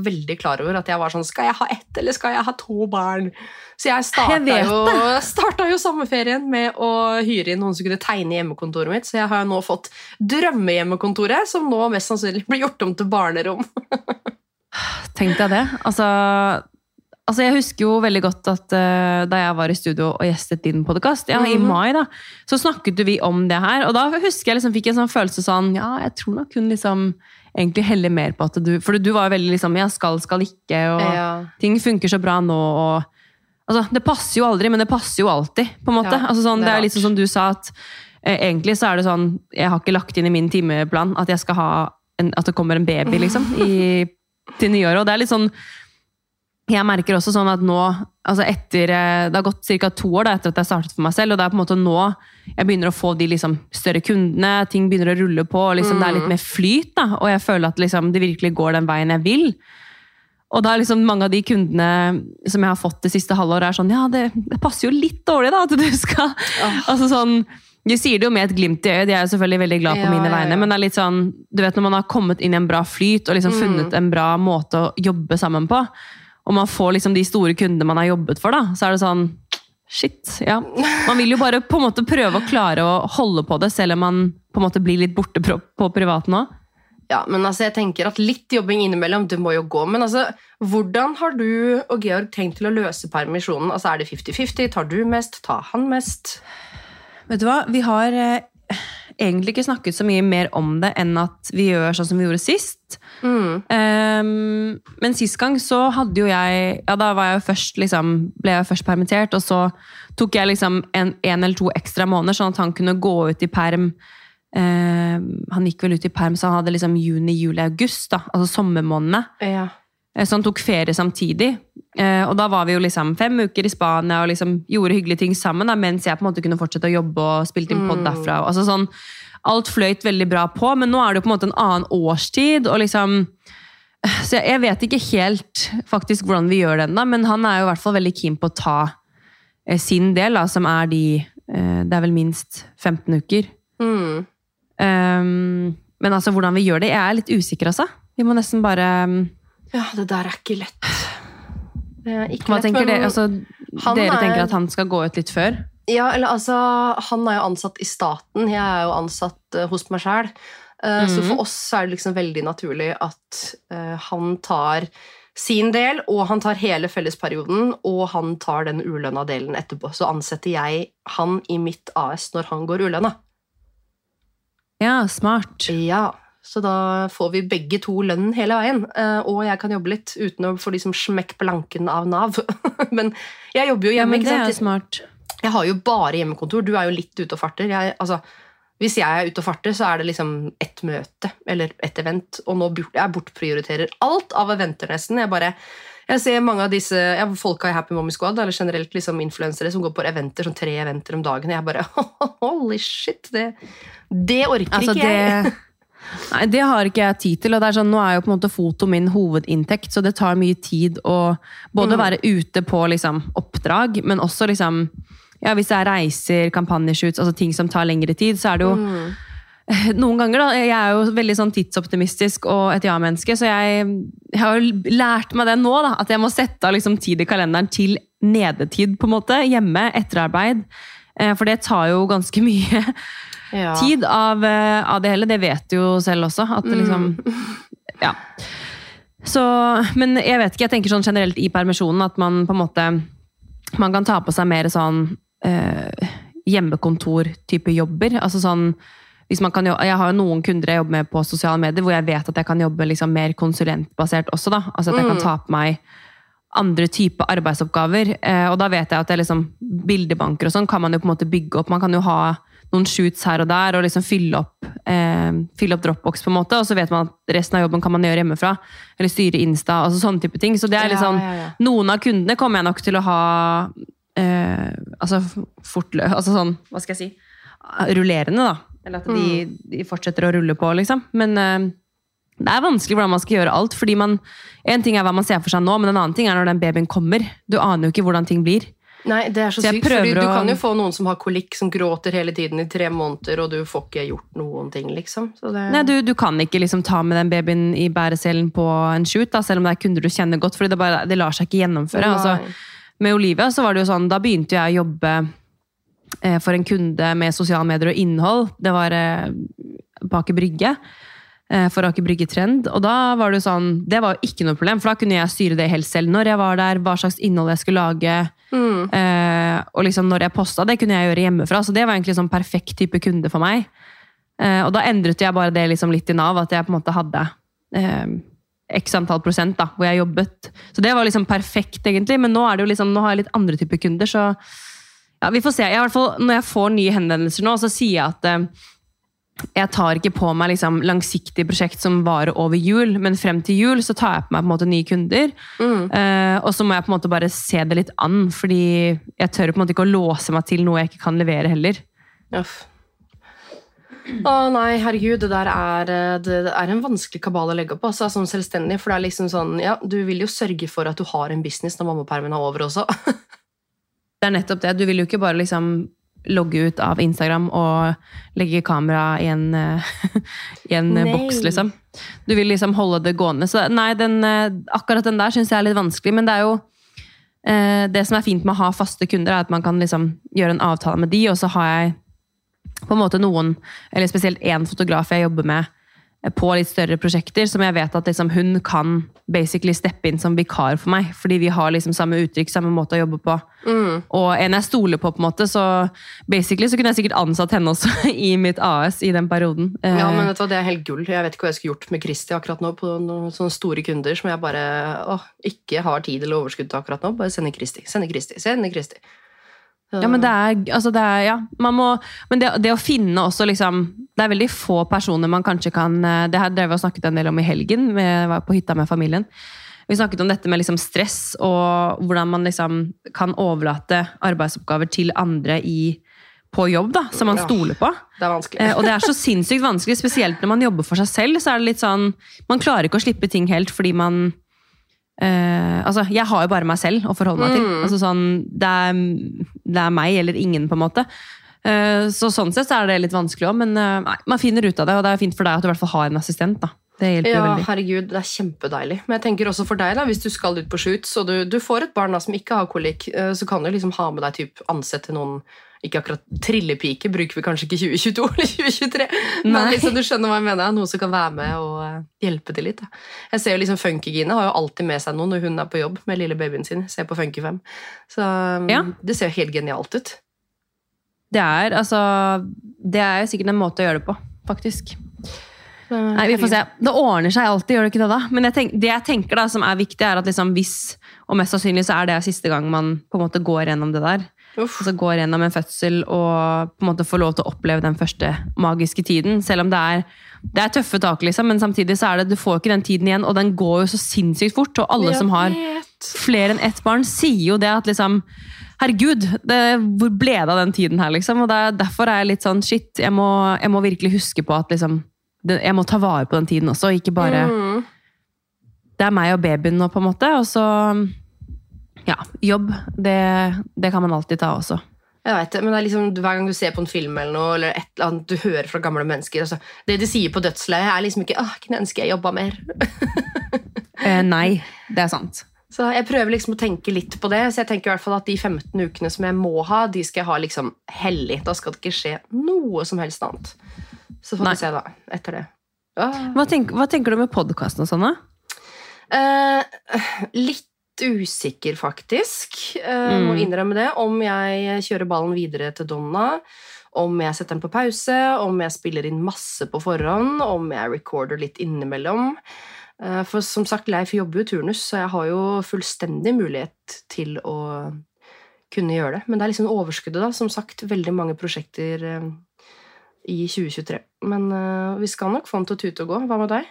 veldig klar over at jeg var sånn Skal jeg ha ett, eller skal jeg ha to barn? Så jeg starta, Jeg jo, starta jo sommerferien med å hyre inn noen som kunne tegne hjemmekontoret mitt. Så jeg har jo nå fått drømmehjemmekontoret, som nå mest sannsynlig blir gjort om til barnerom. <sighs> Tenk deg det. Altså, altså jeg husker jo veldig godt at uh, da jeg var i studio og gjestet din podkast, ja, i Mhm. mai, da, så snakket vi om det her. Og da husker jeg liksom fikk en sånn følelse sånn Ja, jeg tror nok hun liksom egentlig heller mer på at du For du var jo veldig liksom Ja, skal, skal ikke, og Ja. ting funker så bra nå, og Altså, det passer jo aldri, men det passer jo alltid, på en måte. Ja, altså, sånn, det det er er litt sånn som du sa, at eh, egentlig så er det sånn Jeg har ikke lagt inn i min timeplan at jeg skal ha en, at det kommer en baby, liksom, i, <laughs> til nyåret. Og det er litt sånn Jeg merker også sånn at nå altså etter, eh, Det har gått ca. to år da, etter at jeg startet for meg selv, og det er på en måte nå jeg begynner å få de liksom, større kundene, ting begynner å rulle på, og liksom, det er litt mer flyt, da, og jeg føler at liksom, det virkelig går den veien jeg vil. Og da er liksom mange av de kundene som jeg har fått det siste halvåret, er sånn Ja, det, det passer jo litt dårlig, da, at du skal Altså sånn De sier det jo med et glimt i øyet, de er jo selvfølgelig veldig glad på Ja, mine ja, ja. men det er litt sånn Du vet når man har kommet inn i en bra flyt og liksom Mm. funnet en bra måte å jobbe sammen på, og man får liksom de store kundene man har jobbet for, da, så er det sånn Shit, ja. Man vil jo bare på en måte prøve å klare å holde på det, selv om man på en måte blir litt borte på, på privaten òg. Ja, men altså, jeg tenker at litt jobbing innimellom, det må jo gå. Men altså, hvordan har du og Georg tenkt til å løse permisjonen? Altså, Er det 50-50? Tar du mest? Tar han mest? Vet du hva, vi har eh, egentlig ikke snakket så mye mer om det enn at vi gjør sånn som vi gjorde sist. Mm. Um, men sist gang så hadde jo jeg Ja, da var jeg jo først liksom, ble jeg først permittert, og så tok jeg liksom en, en eller to ekstra måneder, sånn at han kunne gå ut i perm. Ehm, han gikk vel ut i perm, så han hadde liksom juni, juli, august, da, altså sommermånedene. Ja. Eh, Så han tok ferie samtidig. Eh, Og da var vi jo liksom fem uker i Spania og liksom gjorde hyggelige ting sammen, da, mens jeg på en måte kunne fortsette å jobbe og spilte inn pod Mm. derfra. og- Altså sånn, alt fløyt veldig bra på, men nå er det jo på en måte en annen årstid. og liksom så jeg, jeg vet ikke helt faktisk hvordan vi gjør det ennå, men han er jo i hvert fall veldig keen på å ta eh, sin del, da, som er de eh, Det er vel minst 15 uker. Mm. Um, men altså, hvordan vi gjør det, jeg er litt usikker, altså. Vi må nesten bare um, ja, det der er ikke lett. Det er ikke Hva lett, tenker dere? Altså, han dere er- tenker at han skal gå ut litt før? Ja, eller altså, Han er jo ansatt i staten, jeg er jo ansatt uh, hos meg sjæl. Så Mhm. for oss er det liksom veldig naturlig at uh, han tar sin del, og han tar hele fellesperioden, og han tar den ulønna delen etterpå. Så ansetter jeg han i mitt AS når han går ulønna. Ja, smart. Ja, så da får vi begge to lønn hele veien, eh, og jeg kan jobbe litt uten å få liksom smekk blanken av Nav. <laughs> Men jeg jobber jo Ja, hjemme, men det er smart. Jeg har jo bare hjemmekontor. Du er jo litt ute og farter. Jeg, altså, hvis jeg er ute og farter, så er det liksom ett møte eller ett event. Og nå jeg bortprioriterer alt av eventer, nesten. Jeg bare jeg ser mange av disse ja, folka i Happy Mommy Squad, eller generelt liksom influensere som går på eventer, sånn tre eventer om dagen. Og jeg bare <laughs> Holy shit! Det, det orker Altså, ikke jeg. det, <laughs> nei, det har ikke jeg tid til. og det er sånn, Nå er jo på en måte foto min hovedinntekt, så det tar mye tid å både være ute på liksom, oppdrag, men også liksom ja, Hvis jeg reiser, kampanjeshoots, altså ting som tar lengre tid, så er det jo <laughs> noen ganger da, Jeg er jo veldig sånn tidsoptimistisk og et ja-menneske, så jeg, jeg har jo lært meg det nå. da, At jeg må sette av liksom, tid i kalenderen til nedetid, på en måte, hjemme, etterarbeid. Eh, For det tar jo ganske <laughs> mye Ja. tid av, eh, av det hele. Det vet du jo selv også. At det liksom <laughs> Ja. Så, men jeg vet ikke, jeg tenker sånn generelt i permisjonen at man på en måte Man kan ta på seg mer sånn eh, hjemmekontor-type jobber. Altså sånn kan, jeg har jo noen kunder jeg jobber med på sosiale medier, hvor jeg vet at jeg kan jobbe liksom mer konsulentbasert også. da. Altså At jeg kan ta på meg andre typer arbeidsoppgaver. Eh, og da vet jeg at det er liksom, bildebanker og sånn kan man jo på en måte bygge opp. Man kan jo ha noen shoots her og der og liksom fylle opp, eh, fylle opp Dropbox, på en måte, og så vet man at resten av jobben kan man gjøre hjemmefra. Eller styre Insta, altså sånne type ting. Så det er liksom, Ja, ja, ja. Noen av kundene kommer jeg nok til å ha eh, altså fortlø... Altså sånn, hva skal jeg si? Rullerende, da. Eller at de, de fortsetter å rulle på, liksom. Men uh, det er vanskelig hvordan man skal gjøre alt. fordi man, En ting er hva man ser for seg nå, men en annen ting er når den babyen kommer. Du aner jo ikke hvordan ting blir. Nei, det er så, Så sykt, fordi du kan jo få noen som har kolikk, som gråter hele tiden i tre måneder, og du får ikke gjort noen ting, liksom. Så det... Nei, du, du kan ikke liksom ta med den babyen i bæreselen på en shoot, da, selv om det er kunder du kjenner godt. fordi det, bare, det lar seg ikke gjennomføre. Altså, med Olivia så var det jo sånn, da begynte jeg å jobbe for en kunde med sosiale medier og innhold. Det var eh, på Aker Brygge. eh, For Aker Brygge Trend. Og da var det jo sånn, det var jo ikke noe problem, for da kunne jeg styre det helt selv. Når jeg var der, hva slags innhold jeg skulle lage. Mm. Eh, og liksom når jeg posta, det kunne jeg gjøre hjemmefra. Så det var egentlig sånn perfekt type kunde for meg. Eh, og da endret jeg bare det liksom litt i Nav, at jeg på en måte hadde eh, x antall prosent da, hvor jeg jobbet. Så det var liksom perfekt, egentlig. Men nå, er det jo liksom, nå har jeg litt andre typer kunder, så ja, vi får se. Jeg, fall, når jeg får nye henvendelser nå, så sier jeg at eh, jeg tar ikke på meg liksom, langsiktige prosjekt som varer over jul, men frem til jul så tar jeg på meg på en måte nye kunder. Eh, og så må jeg på en måte bare se det litt an, fordi jeg tør på en måte ikke å låse meg til noe jeg ikke kan levere heller. Uff. Å nei, herregud, det der er, eh, det det er en vanskelig kabal å legge opp altså, som selvstendig. For det er liksom sånn, ja, du vil jo sørge for at du har en business når mammapermen er over også. <laughs> Det er nettopp det. Du vil jo ikke bare liksom logge ut av Instagram og legge kamera i en, eh, <laughs> i en eh, boks, liksom. Du vil liksom holde det gående. Så nei, den, eh, akkurat den der syns jeg er litt vanskelig, men det er jo eh, Det som er fint med å ha faste kunder, er at man kan liksom gjøre en avtale med de, og så har jeg på en måte noen, eller spesielt én fotograf jeg jobber med på litt større prosjekter, som jeg vet at liksom hun kan basically steppe inn som vikar for meg, fordi vi har liksom samme uttrykk, samme måte å jobbe på. Og en jeg stoler på, på en måte, så basically så kunne jeg sikkert ansatt henne også <laughs> i mitt AS i den perioden. Eh, Ja, men vet du Det er helt gull. Jeg vet ikke hva jeg skulle gjort med Kristi akkurat nå. på noen sånne store kunder som jeg bare åh, ikke har tid eller overskudd til akkurat nå. Bare sende Kristi, sende Kristi, sende Kristi. Ja, men det er, altså det er, ja, man må, men det, det å finne også liksom, det er veldig få personer man kanskje kan, eh, det her drev vi og snakket en del om i helgen, vi jeg var på hytta med familien. Vi snakket om dette med liksom stress, og hvordan man liksom kan overlate arbeidsoppgaver til andre i, på jobb, da, som man Ja. stoler på. Det er vanskelig. Eh, og det er så sinnssykt vanskelig, spesielt når man jobber for seg selv, så er det litt sånn, man klarer ikke å slippe ting helt, fordi man, eh, altså, jeg har jo bare meg selv å forholde meg til. Altså, sånn, det, er, det er meg eller ingen, på en måte. Uh, så sånn sett så er det litt vanskelig òg, men uh, nei, man finner ut av det. Og det er fint for deg at du i hvert fall har en assistent. da. Det hjelper jo Ja, veldig. herregud, det er kjempedeilig. Men jeg tenker også for deg, da, hvis du skal ut på shoots, og du, du får et barn da, som ikke har kolikk, så kan du liksom ha med deg typ, ansette noen Ikke akkurat trillepike bruker vi kanskje ikke 2022 eller 2023, men Nei. liksom, du skjønner hva jeg mener. Noe som kan være med og eh, hjelpe til litt. Da. Jeg ser jo liksom Funkygine har jo alltid med seg noen når hun er på jobb med lille babyen sin. Ser på Funky5. Så um, Ja. det ser jo helt genialt ut. Det er, altså, det er jo sikkert en måte å gjøre det på, faktisk. Nei, vi får se. Det ordner seg alltid, gjør det ikke det da? Men jeg tenk, det jeg tenker da, som er viktig, er at liksom hvis, og mest sannsynlig så er det siste gang man på en måte går gjennom det der. Uff. så går gjennom en fødsel og på en måte får lov til å oppleve den første magiske tiden. Selv om det er, det er tøffe tak, liksom, men samtidig så er det, du får ikke den tiden igjen, og den går jo så sinnssykt fort. Og alle som har flere enn ett barn, sier jo det at liksom Herregud, det, hvor ble det av den tiden her, liksom? Og det er, derfor er jeg litt sånn shit, jeg må, jeg må virkelig huske på at liksom Jeg må ta vare på den tiden også, ikke bare Mm. Det er meg og babyen nå, på en måte. Og så Ja, jobb. Det, det kan man alltid ta også. Jeg vet det, men det er liksom, Hver gang du ser på en film eller noe, eller et eller annet du hører fra gamle mennesker altså, Det de sier på dødsleiet, er liksom ikke åh, kunne ønske jeg jobba mer. <laughs> Eh, nei, det er sant. Så jeg prøver liksom å tenke litt på det. Så jeg tenker i hvert fall at de 15 ukene som jeg må ha, de skal jeg ha liksom hellig. Da skal det ikke skje noe som helst annet. Så får vi se, da. Etter det. Hva, tenk, hva tenker du med podkasten og sånn, da? Eh, litt usikker, faktisk. Eh, Må Mm. innrømme det. Om jeg kjører ballen videre til Donna. Om jeg setter den på pause, om jeg spiller inn masse på forhånd, om jeg recorder litt innimellom. Eh, For som sagt, Leif jobber jo turnus, så jeg har jo fullstendig mulighet til å kunne gjøre det. Men det er liksom overskuddet, da. Som sagt, veldig mange prosjekter eh, i 2023. Men vi skal nok få den til å tute og gå. Hva med deg?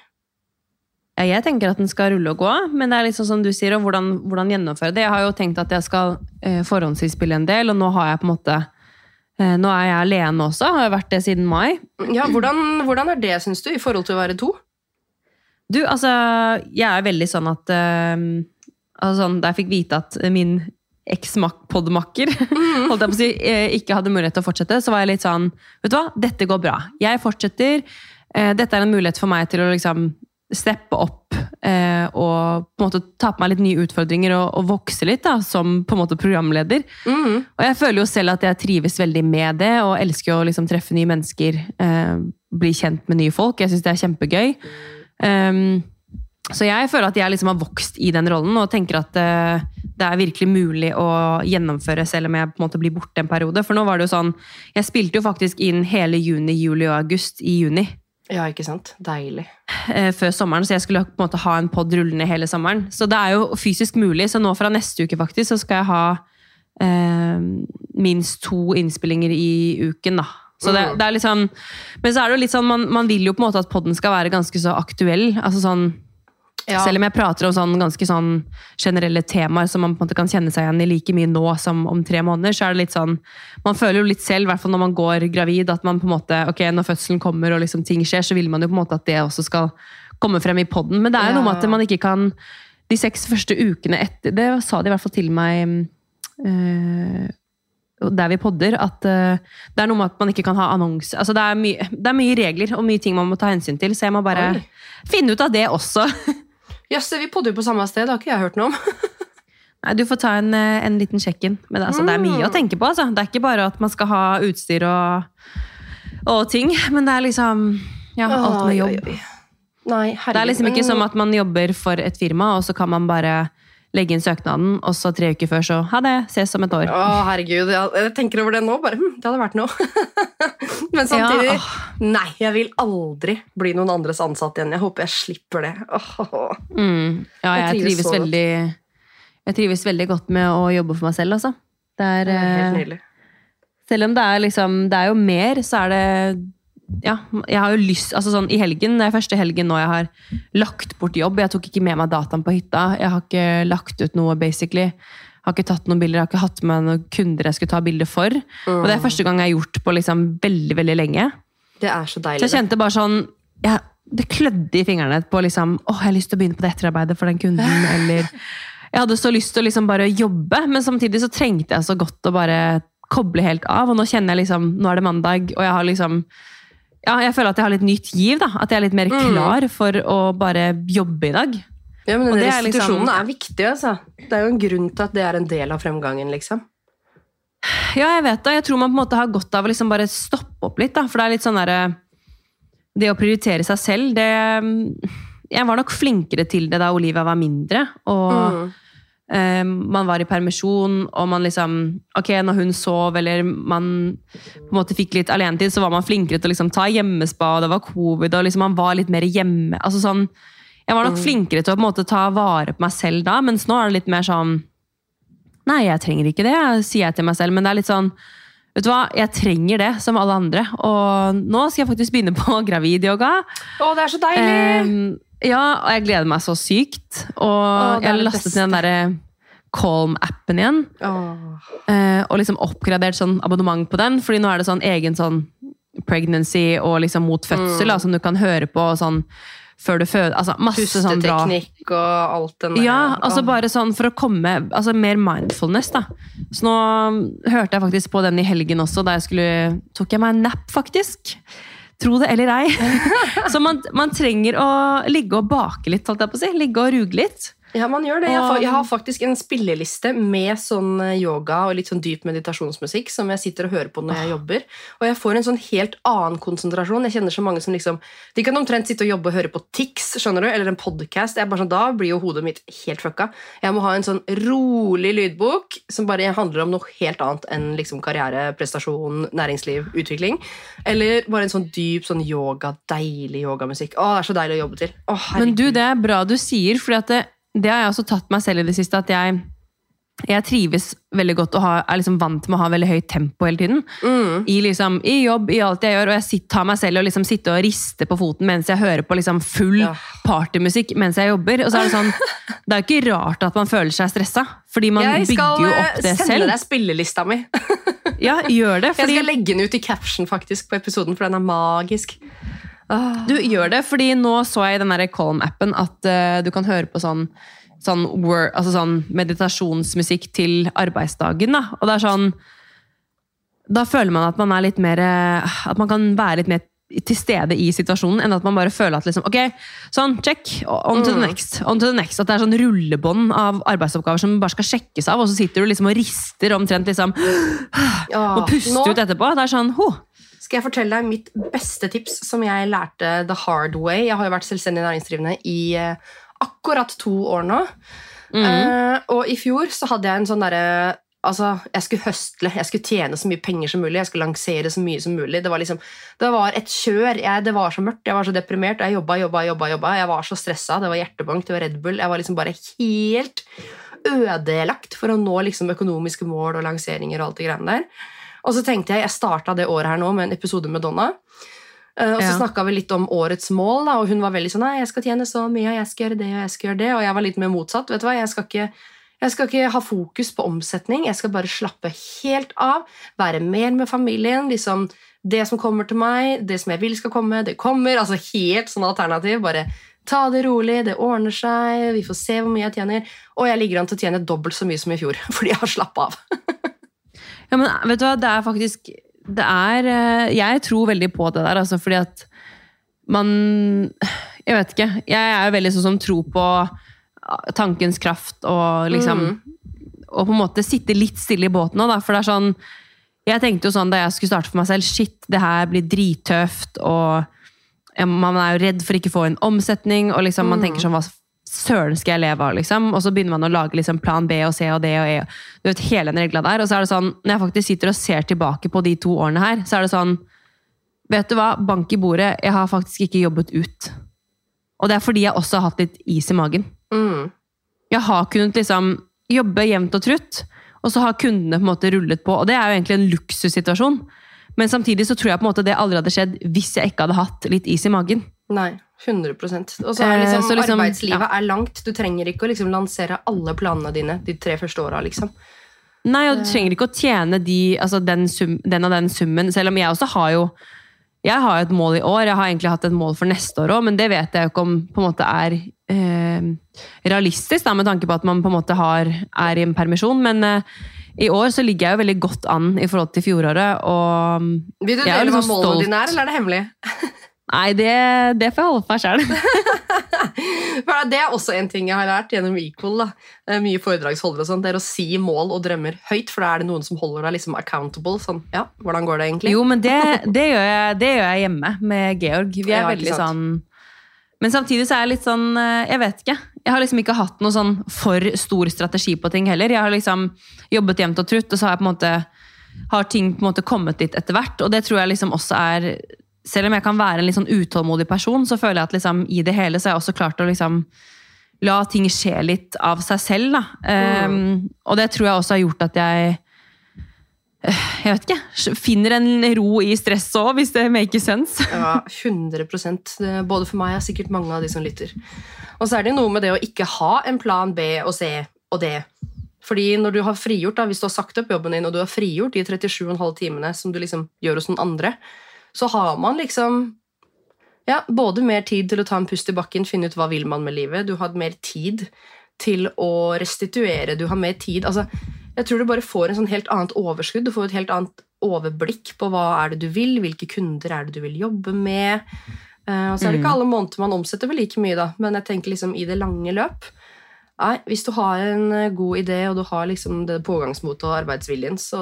Ja, Jeg tenker at den skal rulle og gå, men det er sånn som du sier, og hvordan, hvordan gjennomføre det. Jeg har jo tenkt at jeg skal eh, forhåndsinnspille en del, og nå har jeg på en måte eh, Nå er jeg alene også, har jeg vært det siden mai. Ja, hvordan, hvordan er det, syns du, i forhold til å være to? Du, altså, jeg er veldig sånn at eh, altså sånn, Da jeg fikk vite at min eks-podmakker <laughs> holdt jeg på å si, eh, ikke hadde mulighet til å fortsette, så var jeg litt sånn Vet du hva, dette går bra. Jeg fortsetter. Eh, dette er en mulighet for meg til å liksom steppe opp eh, og på en måte ta på meg litt nye utfordringer og, og vokse litt da, som på en måte programleder. Mm. Og jeg føler jo selv at jeg trives veldig med det, og elsker å liksom treffe nye mennesker. Eh, bli kjent med nye folk. Jeg syns det er kjempegøy. Um, så jeg føler at jeg liksom har vokst i den rollen, og tenker at uh, det er virkelig mulig å gjennomføre, selv om jeg på en måte blir borte en periode. For nå var det jo sånn Jeg spilte jo faktisk inn hele juni, juli og august i juni. Ja, ikke sant? Deilig. eh, før sommeren, så jeg skulle på en måte ha en pod rullende hele sommeren. Så det er jo fysisk mulig. Så nå fra neste uke faktisk, så skal jeg ha eh, minst to innspillinger i uken, da. Så det, Mm. det er litt sånn, men så er det jo litt sånn, man, man vil jo på en måte at podden skal være ganske så aktuell. altså sånn, Ja. Selv om jeg prater om sånn ganske sånn generelle temaer som man på en måte kan kjenne seg igjen i like mye nå som om tre måneder, så er det litt sånn Man føler jo litt selv, i hvert fall når man går gravid, at man på en måte Ok, når fødselen kommer og liksom ting skjer, så vil man jo på en måte at det også skal komme frem i podden. Men det er jo noe med at man ikke kan De seks første ukene etter Det sa de i hvert fall til meg øh, der vi podder, at uh, det er noe med at man ikke kan ha annonse. Altså, det, er mye, det er mye regler og mye ting man må ta hensyn til, så jeg må bare Oi. finne ut av det også. <laughs> Jøss, vi podder jo på samme sted, det har ikke jeg hørt noe om. <laughs> Nei, Du får ta en, eh, en liten sjekk-in. Men det, altså, det er mye å tenke på. Altså. Det er ikke bare at man skal ha utstyr og, og ting, men det er liksom ja, alt med jobb. Nei. Det er liksom ikke som at man jobber for et firma, og så kan man bare legge inn søknaden, og så tre uker før så ha det, ses om et år. Å, herregud. Jeg, tenker over det nå. Bare, hm, det hadde vært noe. <laughs> Men samtidig Ja. Nei, jeg vil aldri bli noen andres ansatt igjen. Jeg håper jeg slipper det. Mm. Ja, Jeg jeg trives veldig Jeg trives veldig godt med å jobbe for meg selv, altså. Det er, Det er helt eh, nydelig. Selv om det er liksom Det er jo mer, så er det Ja, jeg har jo lyst Altså sånn i helgen, det er første helgen nå jeg har lagt bort jobb. Jeg tok ikke med meg dataen på hytta. Jeg har ikke lagt ut noe, basically. Jeg har ikke tatt noen bilder, jeg har ikke hatt med noen kunder jeg skulle ta bilder for. Og det er første gang jeg har gjort på liksom veldig, veldig lenge. Det er så deilig. Så jeg kjente bare sånn jeg, Det klødde i fingrene på liksom Åh, jeg har lyst til å begynne på det etterarbeidet for den kunden, <laughs> eller Jeg hadde så lyst til å liksom bare jobbe, men samtidig så trengte jeg så godt å bare koble helt av. Og nå kjenner jeg liksom Nå er det mandag, og jeg har liksom Ja, jeg føler at jeg har litt nytt giv, da. At jeg er litt mer Mm. klar for å bare jobbe i dag. Ja, men denne restitusjonen er liksom- er viktig, altså. Det er jo en grunn til at det er en del av fremgangen, liksom. Ja, jeg vet det. Jeg tror man på en måte har godt av å liksom bare stoppe opp litt. Da. For det er litt sånn derre Det å prioritere seg selv, det Jeg var nok flinkere til det da Olivia var mindre. Og Mm. Eh, man var i permisjon, og man liksom Ok, når hun sov, eller man på en måte fikk litt alenetid, så var man flinkere til å liksom ta hjemmespa, og det var covid, og liksom man var litt mer hjemme. Altså sånn Jeg var nok flinkere til å på en måte ta vare på meg selv da, mens nå er det litt mer sånn Nei, jeg trenger ikke det, sier jeg til meg selv. Men det er litt sånn Vet du hva, jeg trenger det, som alle andre. Og nå skal jeg faktisk begynne på <laughs> gravidyoga. Å, det er så deilig! Ehm, ja, og jeg gleder meg så sykt. Og er jeg har lastet ned den derre Calm-appen igjen. Åh. eh, og liksom oppgradert sånn abonnement på den. Fordi nå er det sånn egen sånn pregnancy og liksom mot fødsel, Mm. da, som du kan høre på sånn før du føder. Altså masse sånn bra Pusteteknikk og alt den der. ja, altså Åh. bare sånn for å komme altså Mer mindfulness, da. Så nå hørte jeg faktisk på den i helgen også, da jeg skulle Tok jeg meg en nap, faktisk. Tro det eller ei. <laughs> Så man, man trenger å ligge og bake litt, holdt jeg på å si. Ligge og ruge litt. Ja, man gjør det. Jeg, har faktisk en spilleliste med sånn eh, yoga og litt sånn dyp meditasjonsmusikk som jeg sitter og hører på når jeg jobber. Og jeg får en sånn helt annen konsentrasjon. Jeg kjenner så mange som liksom De kan omtrent sitte og jobbe og høre på Tix skjønner du, eller en podkast. Sånn, da blir jo hodet mitt helt fucka. Jeg må ha en sånn rolig lydbok som bare handler om noe helt annet enn liksom karriere, prestasjon, næringsliv, utvikling. Eller bare en sånn dyp sånn yoga, deilig yogamusikk. Å, det er så deilig å jobbe til. Å, Men du, det er bra du sier, for det, det har jeg også tatt meg selv i det siste. At jeg, jeg trives veldig godt og er liksom vant med å ha veldig høyt tempo hele tiden. Mm. I, liksom, I jobb, i alt jeg gjør. Og jeg sitter, tar meg selv og liksom sitter og rister på foten mens jeg hører på liksom full Ja. partymusikk mens jeg jobber. Og så er Det sånn, <laughs> det er jo ikke rart at man føler seg stressa, fordi man Jeg bygger jo eh, opp det selv. Jeg skal sende deg spillelista mi. Ja, gjør det, <laughs> Jeg skal legge den ut i caption faktisk på episoden, for den er magisk. Ah. Du gjør det, fordi nå så jeg i den der Calm-appen at uh, du kan høre på sånn, sånn, word, altså sånn meditasjonsmusikk til arbeidsdagen. Da. Og det er sånn Da føler man at man er litt mer eh, At man kan være litt mer til stede i situasjonen, enn at man bare føler at liksom, ok, sånn, check, on to the Mm. next. on to the next, At det er sånn rullebånd av arbeidsoppgaver som bare skal sjekkes av, og så sitter du liksom og rister omtrent liksom, <gasps> og puster Nå ut etterpå. Det er sånn, ho, skal jeg fortelle deg mitt beste tips som jeg lærte the hard way. Jeg har jo vært selvstendig næringsdrivende i eh, akkurat to år nå. Mm. Uh, og i fjor så hadde jeg en sånn derre Altså, Jeg skulle høstle, jeg skulle tjene så mye penger som mulig. Jeg skulle lansere så mye som mulig. Det var liksom, det var et kjør. Jeg, det var så mørkt, jeg var så deprimert. Jeg jobba, jobba, jobba. jobba. Jeg var så stressa. Det var hjertebank, det var Red Bull. Jeg var liksom bare helt ødelagt for å nå liksom økonomiske mål og lanseringer og alt det greiene der. Og så tenkte jeg, jeg starta det året her nå med en episode med Donna. Eh, og så Ja. snakka vi litt om årets mål, da, og hun var veldig sånn Nei, jeg skal tjene så mye, og jeg skal gjøre det, og jeg skal gjøre det. Og jeg var litt mer motsatt. vet du hva, jeg skal ikke jeg skal ikke ha fokus på omsetning, jeg skal bare slappe helt av. Være mer med familien. liksom Det som kommer til meg, det som jeg vil skal komme, det kommer. altså Helt sånn alternativ. Bare ta det rolig, det ordner seg, vi får se hvor mye jeg tjener. Og jeg ligger an til å tjene dobbelt så mye som i fjor, <laughs> fordi jeg har slappa av. Ja, men vet du hva, det er faktisk det er, eh, Jeg tror veldig på det der, altså, fordi at man Jeg vet ikke. Jeg er jo veldig sånn som tror på ah, tankens kraft og liksom Mm. Og på en måte sitte litt stille i båten òg. For det er sånn Jeg tenkte jo sånn da jeg skulle starte for meg selv Shit, det her blir drittøft, og man er jo redd for ikke å få en omsetning, og liksom man Mm. tenker sånn Hva søren skal jeg leve av, liksom? Og så begynner man å lage liksom plan B og C og D og E. Du vet, hele den regla der. Og så er det sånn, når jeg faktisk sitter og ser tilbake på de to årene her, så er det sånn Vet du hva, bank i bordet, jeg har faktisk ikke jobbet ut. Og det er fordi jeg også har hatt litt is i magen. Mm. Jeg har kunnet liksom jobbe jevnt og trutt, og så har kundene på en måte rullet på. Og det er jo egentlig en luksussituasjon. Men samtidig så tror jeg på en måte det aldri hadde skjedd hvis jeg ikke hadde hatt litt is i magen. Nei, 100 Og så er Eh, liksom, så liksom, arbeidslivet er langt. Du trenger ikke å liksom lansere alle planene dine de tre første åra. Liksom. Nei, og du trenger ikke å tjene de, altså den, sum, den og den summen, selv om jeg også har jo jeg har et mål i år, jeg har egentlig hatt et mål for neste år òg, men det vet jeg jo ikke om på en måte er eh, realistisk, da, med tanke på at man på en måte har, er i en permisjon. Men eh, i år så ligger jeg jo veldig godt an i forhold til fjoråret. Og Vil du dele hva liksom målene dine er, eller er det hemmelig? Nei, det, det får jeg holde på meg sjøl. <laughs> Det er også en ting jeg har lært gjennom Equal. da. Mye foredragsholdere og sånt, det er å si mål og drømmer høyt, for da er det noen som holder deg liksom accountable. Sånn, ja, hvordan går det egentlig? Jo, men det, det, gjør jeg, det gjør jeg hjemme med Georg. Vi er Ja, veldig sånn Men samtidig så er jeg litt sånn eh, Jeg vet ikke. Jeg har liksom ikke hatt noe sånn for stor strategi på ting heller. Jeg har liksom jobbet jevnt og trutt, og så har jeg på en måte har ting på en måte kommet dit etter hvert. Og det tror jeg liksom også er Selv om jeg kan være en litt sånn utålmodig person, så føler jeg at liksom i det hele så har jeg også klart å liksom la ting skje litt av seg selv. Da. Um, og det tror jeg også har gjort at jeg jeg vet ikke, finner en ro i stresset òg, hvis det makes sense. <laughs> Ja, 100 Det- Både for meg og sikkert mange av de som lytter. Og så er det noe med det å ikke ha en plan B og C og D. Fordi når du har frigjort, da, hvis du har sagt opp jobben din, og du har frigjort de 37,5 timene som du liksom gjør hos noen andre, så har man liksom ja, både mer tid til å ta en pust i bakken, finne ut hva vil man med livet. Du har mer tid til å restituere. Du har mer tid altså, Jeg tror du bare får en sånn helt annet overskudd. Du får et helt annet overblikk på hva er det du vil, hvilke kunder er det du vil jobbe med. Uh, og så er det ikke alle måneder man omsetter vel like mye, da, men jeg tenker liksom i det lange løp Nei, Hvis du har en eh, god idé, og du har liksom det pågangsmotet og arbeidsviljen, så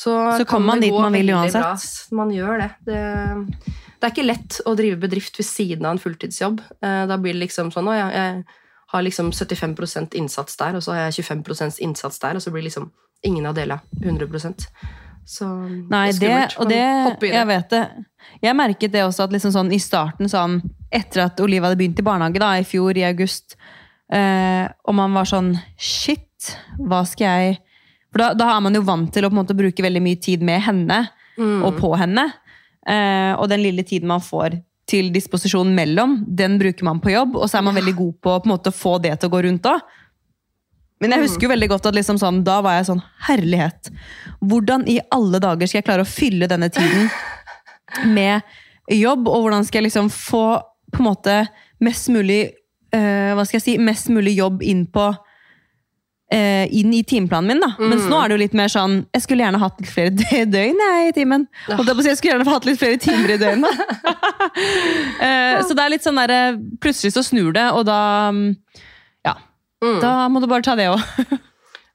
så, Så kommer man dit man vil uansett. Man gjør det. det. Det er ikke lett å drive bedrift ved siden av en fulltidsjobb. Eh, Da blir det liksom sånn å ja, jeg har liksom 75 innsats der, og så har jeg 25 innsats der, og så blir liksom ingen av delene 100 Så Nei, det det, og det, det. jeg vet det. Jeg merket det også at liksom sånn i starten, sånn, etter at Olive hadde begynt i barnehage da, i fjor, i august, eh, og man var sånn Shit, hva skal jeg For da, da er man jo vant til å på en måte bruke veldig mye tid med henne Mm. og på henne. Eh, og den lille tiden man får til disposisjon mellom, den bruker man på jobb, og så er man veldig god på å på måte få det til å gå rundt òg. Men jeg husker jo veldig godt at liksom sånn, da var jeg sånn Herlighet! Hvordan i alle dager skal jeg klare å fylle denne tiden <laughs> med jobb? Og hvordan skal jeg liksom få på en måte mest mulig eh, Hva skal jeg si? Mest mulig jobb inn på inn i timeplanen min. da. Mens nå er det jo litt mer sånn Jeg skulle gjerne hatt litt flere <laughs> døgn jeg, i timen. Og da, Jeg skulle gjerne hatt litt flere timer i døgnet. <laughs> <laughs> Eh, så det er litt sånn der, eh, Plutselig så snur det, og da mm, Ja. Mm. Da må du bare ta det òg.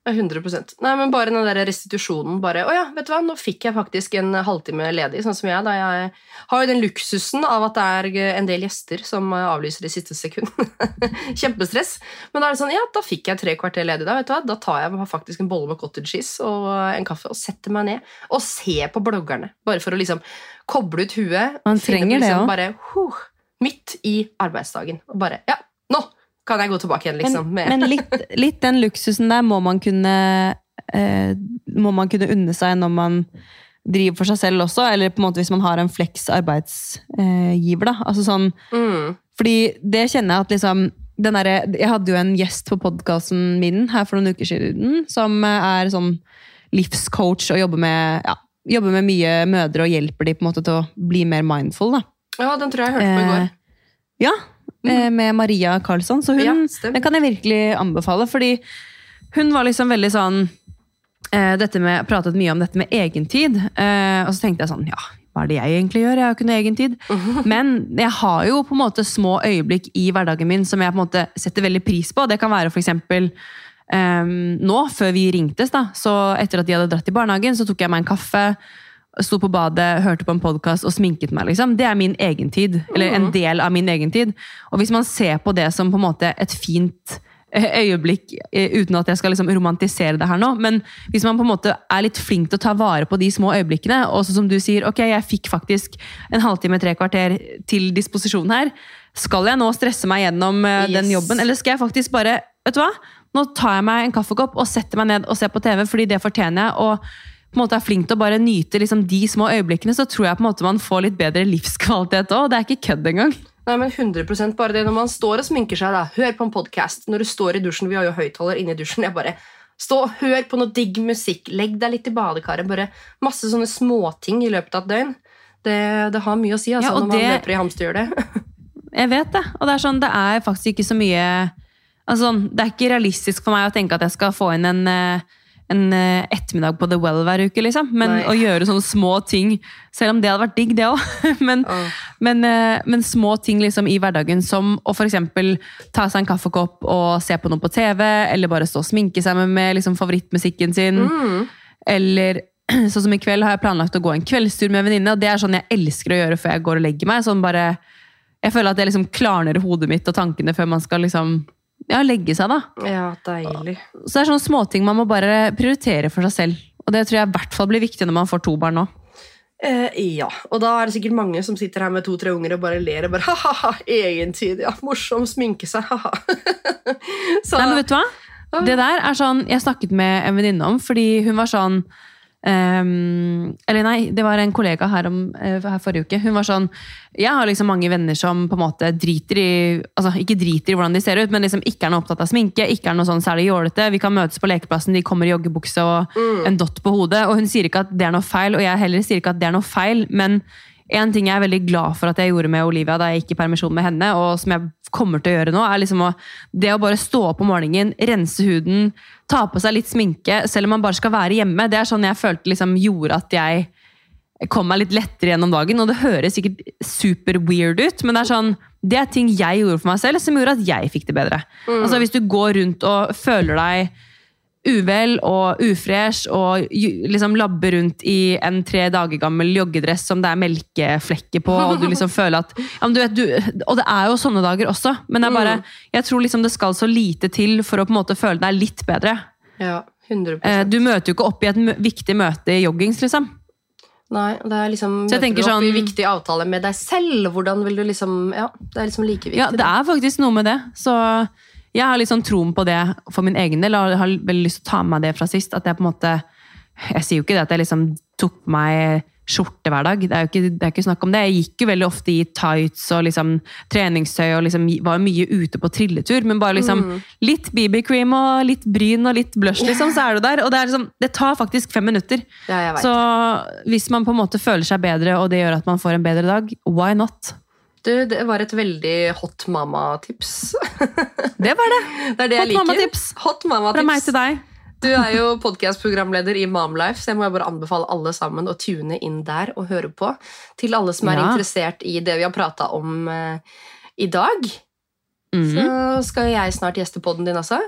Ja, 100 Nei, men bare den der restitusjonen. bare, å ja, vet du hva, Nå fikk jeg faktisk en halvtime ledig, sånn som jeg. da Jeg har jo den luksusen av at det er en del gjester som avlyser i siste sekund. <laughs> Kjempestress. Men da er det sånn, ja, da fikk jeg tre kvarter ledig. Da vet du hva, da tar jeg faktisk en bolle med cottage cheese og en kaffe og setter meg ned og ser på bloggerne. Bare for å liksom koble ut huet. Man trenger det liksom også. Bare, huh, midt i arbeidsdagen. Og bare, ja, nå kan jeg gå tilbake igjen, liksom. Men, men litt, litt den luksusen der må man kunne eh, Må man kunne unne seg når man driver for seg selv også, eller på en måte hvis man har en fleks arbeidsgiver. da. Altså sånn, mm. fordi det kjenner jeg at liksom den derre- Jeg hadde jo en gjest på podkasten min her for noen uker siden, som er sånn livscoach og jobber med, ja, jobber med mye mødre og hjelper de på en måte til å bli mer mindful. da. Ja, den tror jeg jeg hørte på i går. Eh, Ja, eh, med Maria Karlsson. Så hun, Ja, den kan jeg virkelig anbefale, fordi hun var liksom veldig sånn eh, dette med, Pratet mye om dette med egentid. Eh, og så tenkte jeg sånn, ja, hva er det jeg egentlig gjør? Jeg har ikke noe egentid. Men jeg har jo på en måte små øyeblikk i hverdagen min som jeg på en måte setter veldig pris på. Det kan være eksempel eh, nå, før vi ringtes, da, så etter at de hadde dratt i barnehagen, så tok jeg meg en kaffe, sto på badet, hørte på en podkast og sminket meg. liksom. Det er min egen tid. Eller en del av min egen tid. Og hvis man ser på det som på en måte et fint eh, øyeblikk, eh, uten at jeg skal liksom romantisere det her nå, men hvis man på en måte er litt flink til å ta vare på de små øyeblikkene, og så som du sier, ok, jeg fikk faktisk en halvtime, tre kvarter til disposisjon her, skal jeg nå stresse meg gjennom yes. den jobben, eller skal jeg faktisk bare, vet du hva, nå tar jeg meg en kaffekopp og setter meg ned og ser på TV, fordi det fortjener jeg, og på en måte er flink til å bare nyte liksom, de små øyeblikkene, så tror jeg på en måte man får litt bedre livskvalitet også, det er ikke kødd engang. Nei, men 100% bare det når man står og sminker seg, da. Hør på en podkast. Når du står i dusjen, vi har jo høyttaler inne i dusjen. Jeg bare Stå og hør på noe digg musikk. Legg deg litt i badekaret. Bare masse sånne småting i løpet av et døgn. Det, det har mye å si altså, Ja, når man det- løper i hamsterhjulet. <laughs> Jeg vet det, og det er sånn, det er faktisk ikke så mye altså, sånn, Det er ikke realistisk for meg å tenke at jeg skal få inn en, eh, en eh, ettermiddag på The Well hver uke, liksom. Men Nei. å gjøre sånne små ting, selv om det hadde vært digg, det òg. <laughs> men, oh. men, eh, men små ting liksom i hverdagen, som å f.eks. ta seg en kaffekopp og se på noe på TV, eller bare stå og sminke seg med, med liksom favorittmusikken sin. Mm. Eller <clears throat> sånn som i kveld har jeg planlagt å gå en kveldstur med en venninne, og det er sånn jeg elsker å gjøre før jeg går og legger meg. Sånn bare, jeg føler at det liksom klarner hodet mitt og tankene før man skal liksom ja, legge seg. da. Ja, deilig. Så det er sånne småting man må bare prioritere for seg selv. Og det tror jeg i hvert fall blir viktig når man får to barn nå. Eh, ja, og da er det sikkert mange som sitter her med to-tre unger og bare ler og bare <laughs> ha-ha-ha, egentid, ja, morsom, sminke seg, ha-ha. <laughs> Nei, men vet du hva? Det der er sånn jeg snakket med en venninne om, fordi hun var sånn ehm, Eller nei, det var en kollega her, om, eh, her forrige uke. Hun var sånn Jeg har liksom mange venner som på en måte driter i Altså ikke driter i hvordan de ser ut, men liksom ikke er noe opptatt av sminke, ikke er noe sånn særlig jålete. Vi kan møtes på lekeplassen, de kommer i joggebukse og en dott på hodet. Og hun sier ikke at det er noe feil, og jeg heller sier ikke at det er noe feil, men en ting jeg er veldig glad for at jeg gjorde med Olivia da jeg gikk i permisjon med henne, og som jeg kommer til å gjøre nå, er liksom å, det å bare stå opp om morgenen, rense huden, ta på seg litt sminke, selv om man bare skal være hjemme. Det er sånn jeg følte liksom gjorde at jeg kom meg litt lettere gjennom dagen, og det høres sikkert super weird ut, men det er sånn, det er ting jeg gjorde for meg selv, som gjorde at jeg fikk det bedre. Altså hvis du går rundt og føler deg uvel og ufresh og liksom labber rundt i en tre dager gammel joggedress som det er melkeflekker på, og du liksom <laughs> føler at ja, du vet, du, Og det er jo sånne dager også, men det er bare, jeg tror liksom det skal så lite til for å på en måte føle deg litt bedre. Ja, 100%. Du møter jo ikke opp i et viktig møte i joggings, liksom. Nei, det er liksom Så jeg tenker opp i sånn- viktig avtale med deg selv. Hvordan vil du liksom Ja, det er liksom like viktig. Ja, det er faktisk noe med det. Så jeg har litt sånn troen på det for min egen del, og har veldig lyst til å ta med meg det fra sist. At jeg på en måte Jeg sier jo ikke det at jeg liksom tok meg skjorte hver dag. Det er jo ikke, det er ikke snakk om det. Jeg gikk jo veldig ofte i tights og liksom treningstøy og liksom var mye ute på trilletur. Men bare liksom litt BB-cream og litt bryn og litt blush, liksom, så er du der. Og det, er liksom, det tar faktisk fem minutter. Ja. Så hvis man på en måte føler seg bedre, og det gjør at man får en bedre dag, why not? Du, det var et veldig hot mama-tips. <laughs> Det var det. Det er det Hot liker. mama-tips. Mama-tips. Fra meg til deg. Du er jo podkast-programleder i Mamlife, så jeg må bare anbefale alle sammen å tune inn der og høre på. Til alle som er Ja. interessert i det vi har prata om uh, i dag. Mhm. Så skal jeg snart gjeste podden din også.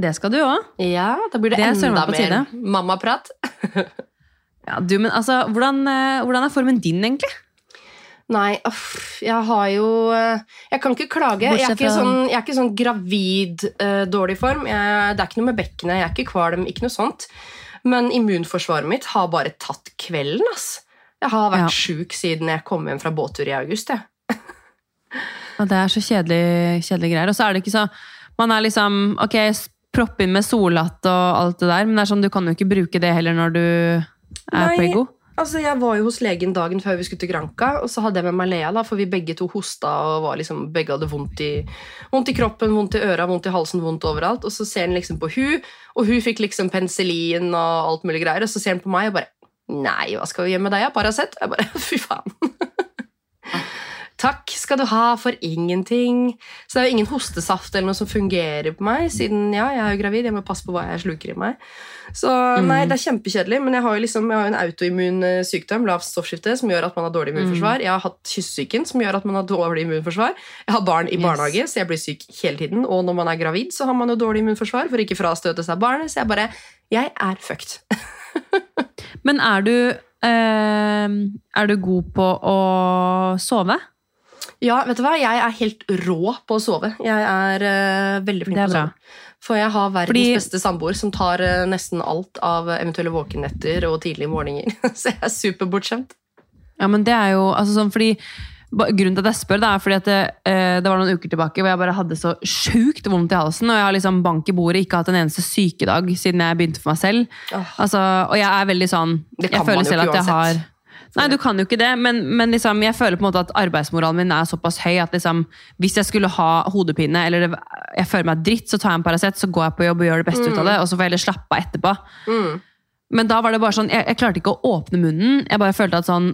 Det skal du òg. Ja, da blir det, Det enda mer mammaprat. <laughs> Ja, du, men altså, hvordan, eh, hvordan er formen din, egentlig? Nei, uff, jeg har jo eh, Jeg kan ikke klage. Jeg er ikke sånn, jeg er ikke sånn gravid, uh, dårlig form. Jeg, det er ikke noe med bekkenet, jeg er ikke kvalm, ikke noe sånt. Men immunforsvaret mitt har bare tatt kvelden, ass. Jeg har vært Ja. sjuk siden jeg kom hjem fra båttur i august. Jeg. <laughs> Ja, det er så kjedelig, kjedelige greier. Og så er det ikke så Man er liksom Ok, propp inn med solhatt og alt det der, men det er sånn, du kan jo ikke bruke det heller når du er Nei. prego. Altså, Jeg var jo hos legen dagen før vi skulle til Granca, og så hadde jeg med meg Lea, da, for vi begge to hosta og var liksom, begge hadde vondt i, vondt i kroppen, vondt i øra, vondt i halsen, vondt overalt. Og så ser han liksom på hun, og hun fikk liksom penicillin og alt mulig greier, og så ser han på meg og bare Nei, hva skal vi gjøre med deg? Paracet? Jeg bare <laughs> Fy faen. <laughs> Takk skal du ha for ingenting. Så det er jo ingen hostesaft eller noe som fungerer på meg, siden ja, jeg er jo gravid. Jeg må passe på hva jeg sluker i meg. Så nei, det er kjempekjedelig, men jeg har jo liksom, jeg har en autoimmun eh, sykdom, lavt stoffskifte, som gjør at man har dårlig immunforsvar. Jeg har hatt kyssesyken, som gjør at man har dårlig immunforsvar. Jeg har barn i barnehage, så jeg blir syk hele tiden. Og når man er gravid, så har man jo dårlig immunforsvar for ikke frastøte seg barnet. Så jeg bare Jeg er fucked. <laughs> Men er du eh, Er du god på å sove? Ja, vet du hva? Jeg er helt rå på å sove. Jeg er uh, veldig flink på å sove. For jeg har verdens Fordi- beste samboer som tar eh, nesten alt av eventuelle våkenetter og tidlige morgener. <laughs> Så jeg er superbortskjemt. Ja, men det er jo altså sånn fordi Grunnen til at jeg spør, det er fordi at det, eh, det var noen uker tilbake hvor jeg bare hadde så sjukt vondt i halsen, og jeg har liksom bank i bordet, ikke hatt en eneste sykedag siden jeg begynte for meg selv. Oh. Altså, og jeg er veldig sånn Det kan Jeg føler selv at jeg uansett. har Nei, du kan jo ikke det, men, men liksom, jeg føler på en måte at arbeidsmoralen min er såpass høy at liksom, hvis jeg skulle ha hodepine eller det, jeg føler meg dritt, så tar jeg en Paracet, så går jeg på jobb og gjør det beste ut av det, og så får jeg heller slappe av etterpå. Mm. Men da var det bare sånn, jeg, jeg klarte ikke å åpne munnen. Jeg bare følte at sånn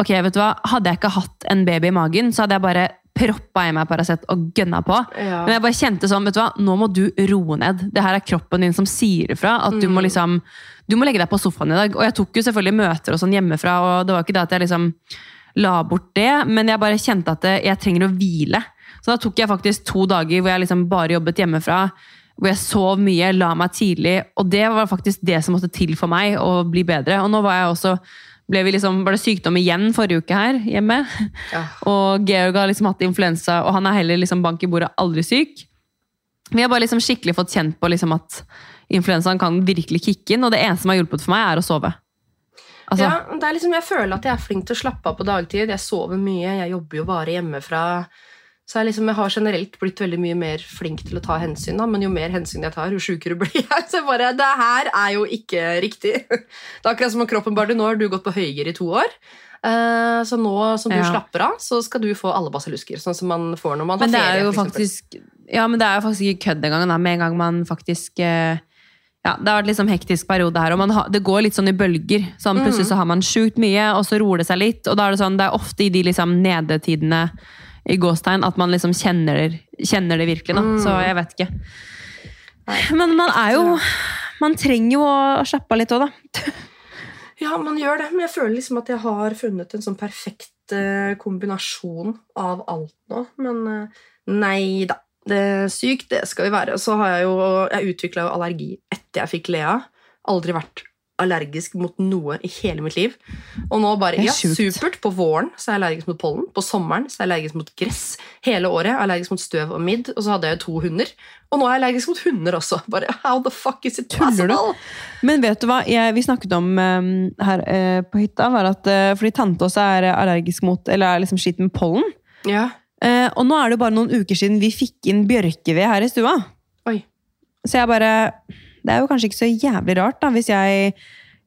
Ok, vet du hva? Hadde jeg ikke hatt en baby i magen, så hadde jeg bare proppa i meg Paracet og gønna på. Ja. Men jeg bare kjente sånn, vet du hva, nå må du roe ned. Det her er kroppen din som sier ifra. At du Mm. må liksom Du må legge deg på sofaen i dag. Og jeg tok jo selvfølgelig møter og sånn hjemmefra, og det var ikke det at jeg liksom la bort det, men jeg bare kjente at jeg trenger å hvile. Så da tok jeg faktisk to dager hvor jeg liksom bare jobbet hjemmefra. Hvor jeg sov mye, la meg tidlig. Og det var faktisk det som måtte til for meg å bli bedre. Og nå var jeg også ble vi liksom, var det sykdom igjen forrige uke her hjemme. Ja. Og Georg har liksom hatt influensa, og han er heller liksom bank i bordet, aldri syk. Vi har bare liksom skikkelig fått kjent på liksom at influensaen kan virkelig kicke inn, og det eneste som har hjulpet for meg, er å sove. Altså, ja, det er liksom, jeg føler at jeg er flink til å slappe av på dagtid. Jeg sover mye, jeg jobber jo bare hjemmefra. Så jeg, liksom, jeg har generelt blitt veldig mye mer flink til å ta hensyn, da. men jo mer hensyn jeg tar, jo sjukere <laughs> blir jeg. Så jeg bare, det her er jo ikke riktig. <laughs> Det er akkurat som om kroppen bare Nå har du gått på høygir i to år. Uh, Så nå som du Ja. slapper av, så skal du få alle basillusker. Sånn som man får når man har men det ferie. er faktisk Ja, men det er jo faktisk ikke kødd engang, med en gang man faktisk uh ja, Det har vært liksom hektisk periode her, og man har, det går litt sånn i bølger. Sånn, plutselig så har man sjukt mye, og så roer det seg litt. Og da er det sånn, det er ofte i de liksom nedetidene i gåstegn at man liksom kjenner, det- kjenner det virkelig. Da. Så jeg vet ikke. Men man er jo Man trenger jo å slappe av litt òg, da. Ja, man gjør det, men jeg føler liksom at jeg har funnet en sånn perfekt eh, kombinasjon av alt nå. Men eh, nei da. Det er sykt, det skal vi være. Så har jeg jo Jeg utvikla jo allergi etter jeg fikk Lea. Aldri vært allergisk mot noe i hele mitt liv. Og nå bare Ja, supert. På våren så er jeg allergisk mot pollen. På sommeren så er jeg allergisk mot gress. Hele året er allergisk mot støv og midd. Og så hadde jeg jo to hunder. Og nå er jeg allergisk mot hunder også. <laughs> Bare, How the fuck is it Tuller du? possible? Men vet du hva jeg, vi snakket om eh, her eh, på hytta? var at eh, Fordi tante også er allergisk mot Eller er liksom slitt med pollen. Ja. Eh, og nå er det jo bare noen uker siden vi fikk inn bjørkeved her i stua. Oi. Så jeg bare Det er jo kanskje ikke så jævlig rart, da, hvis jeg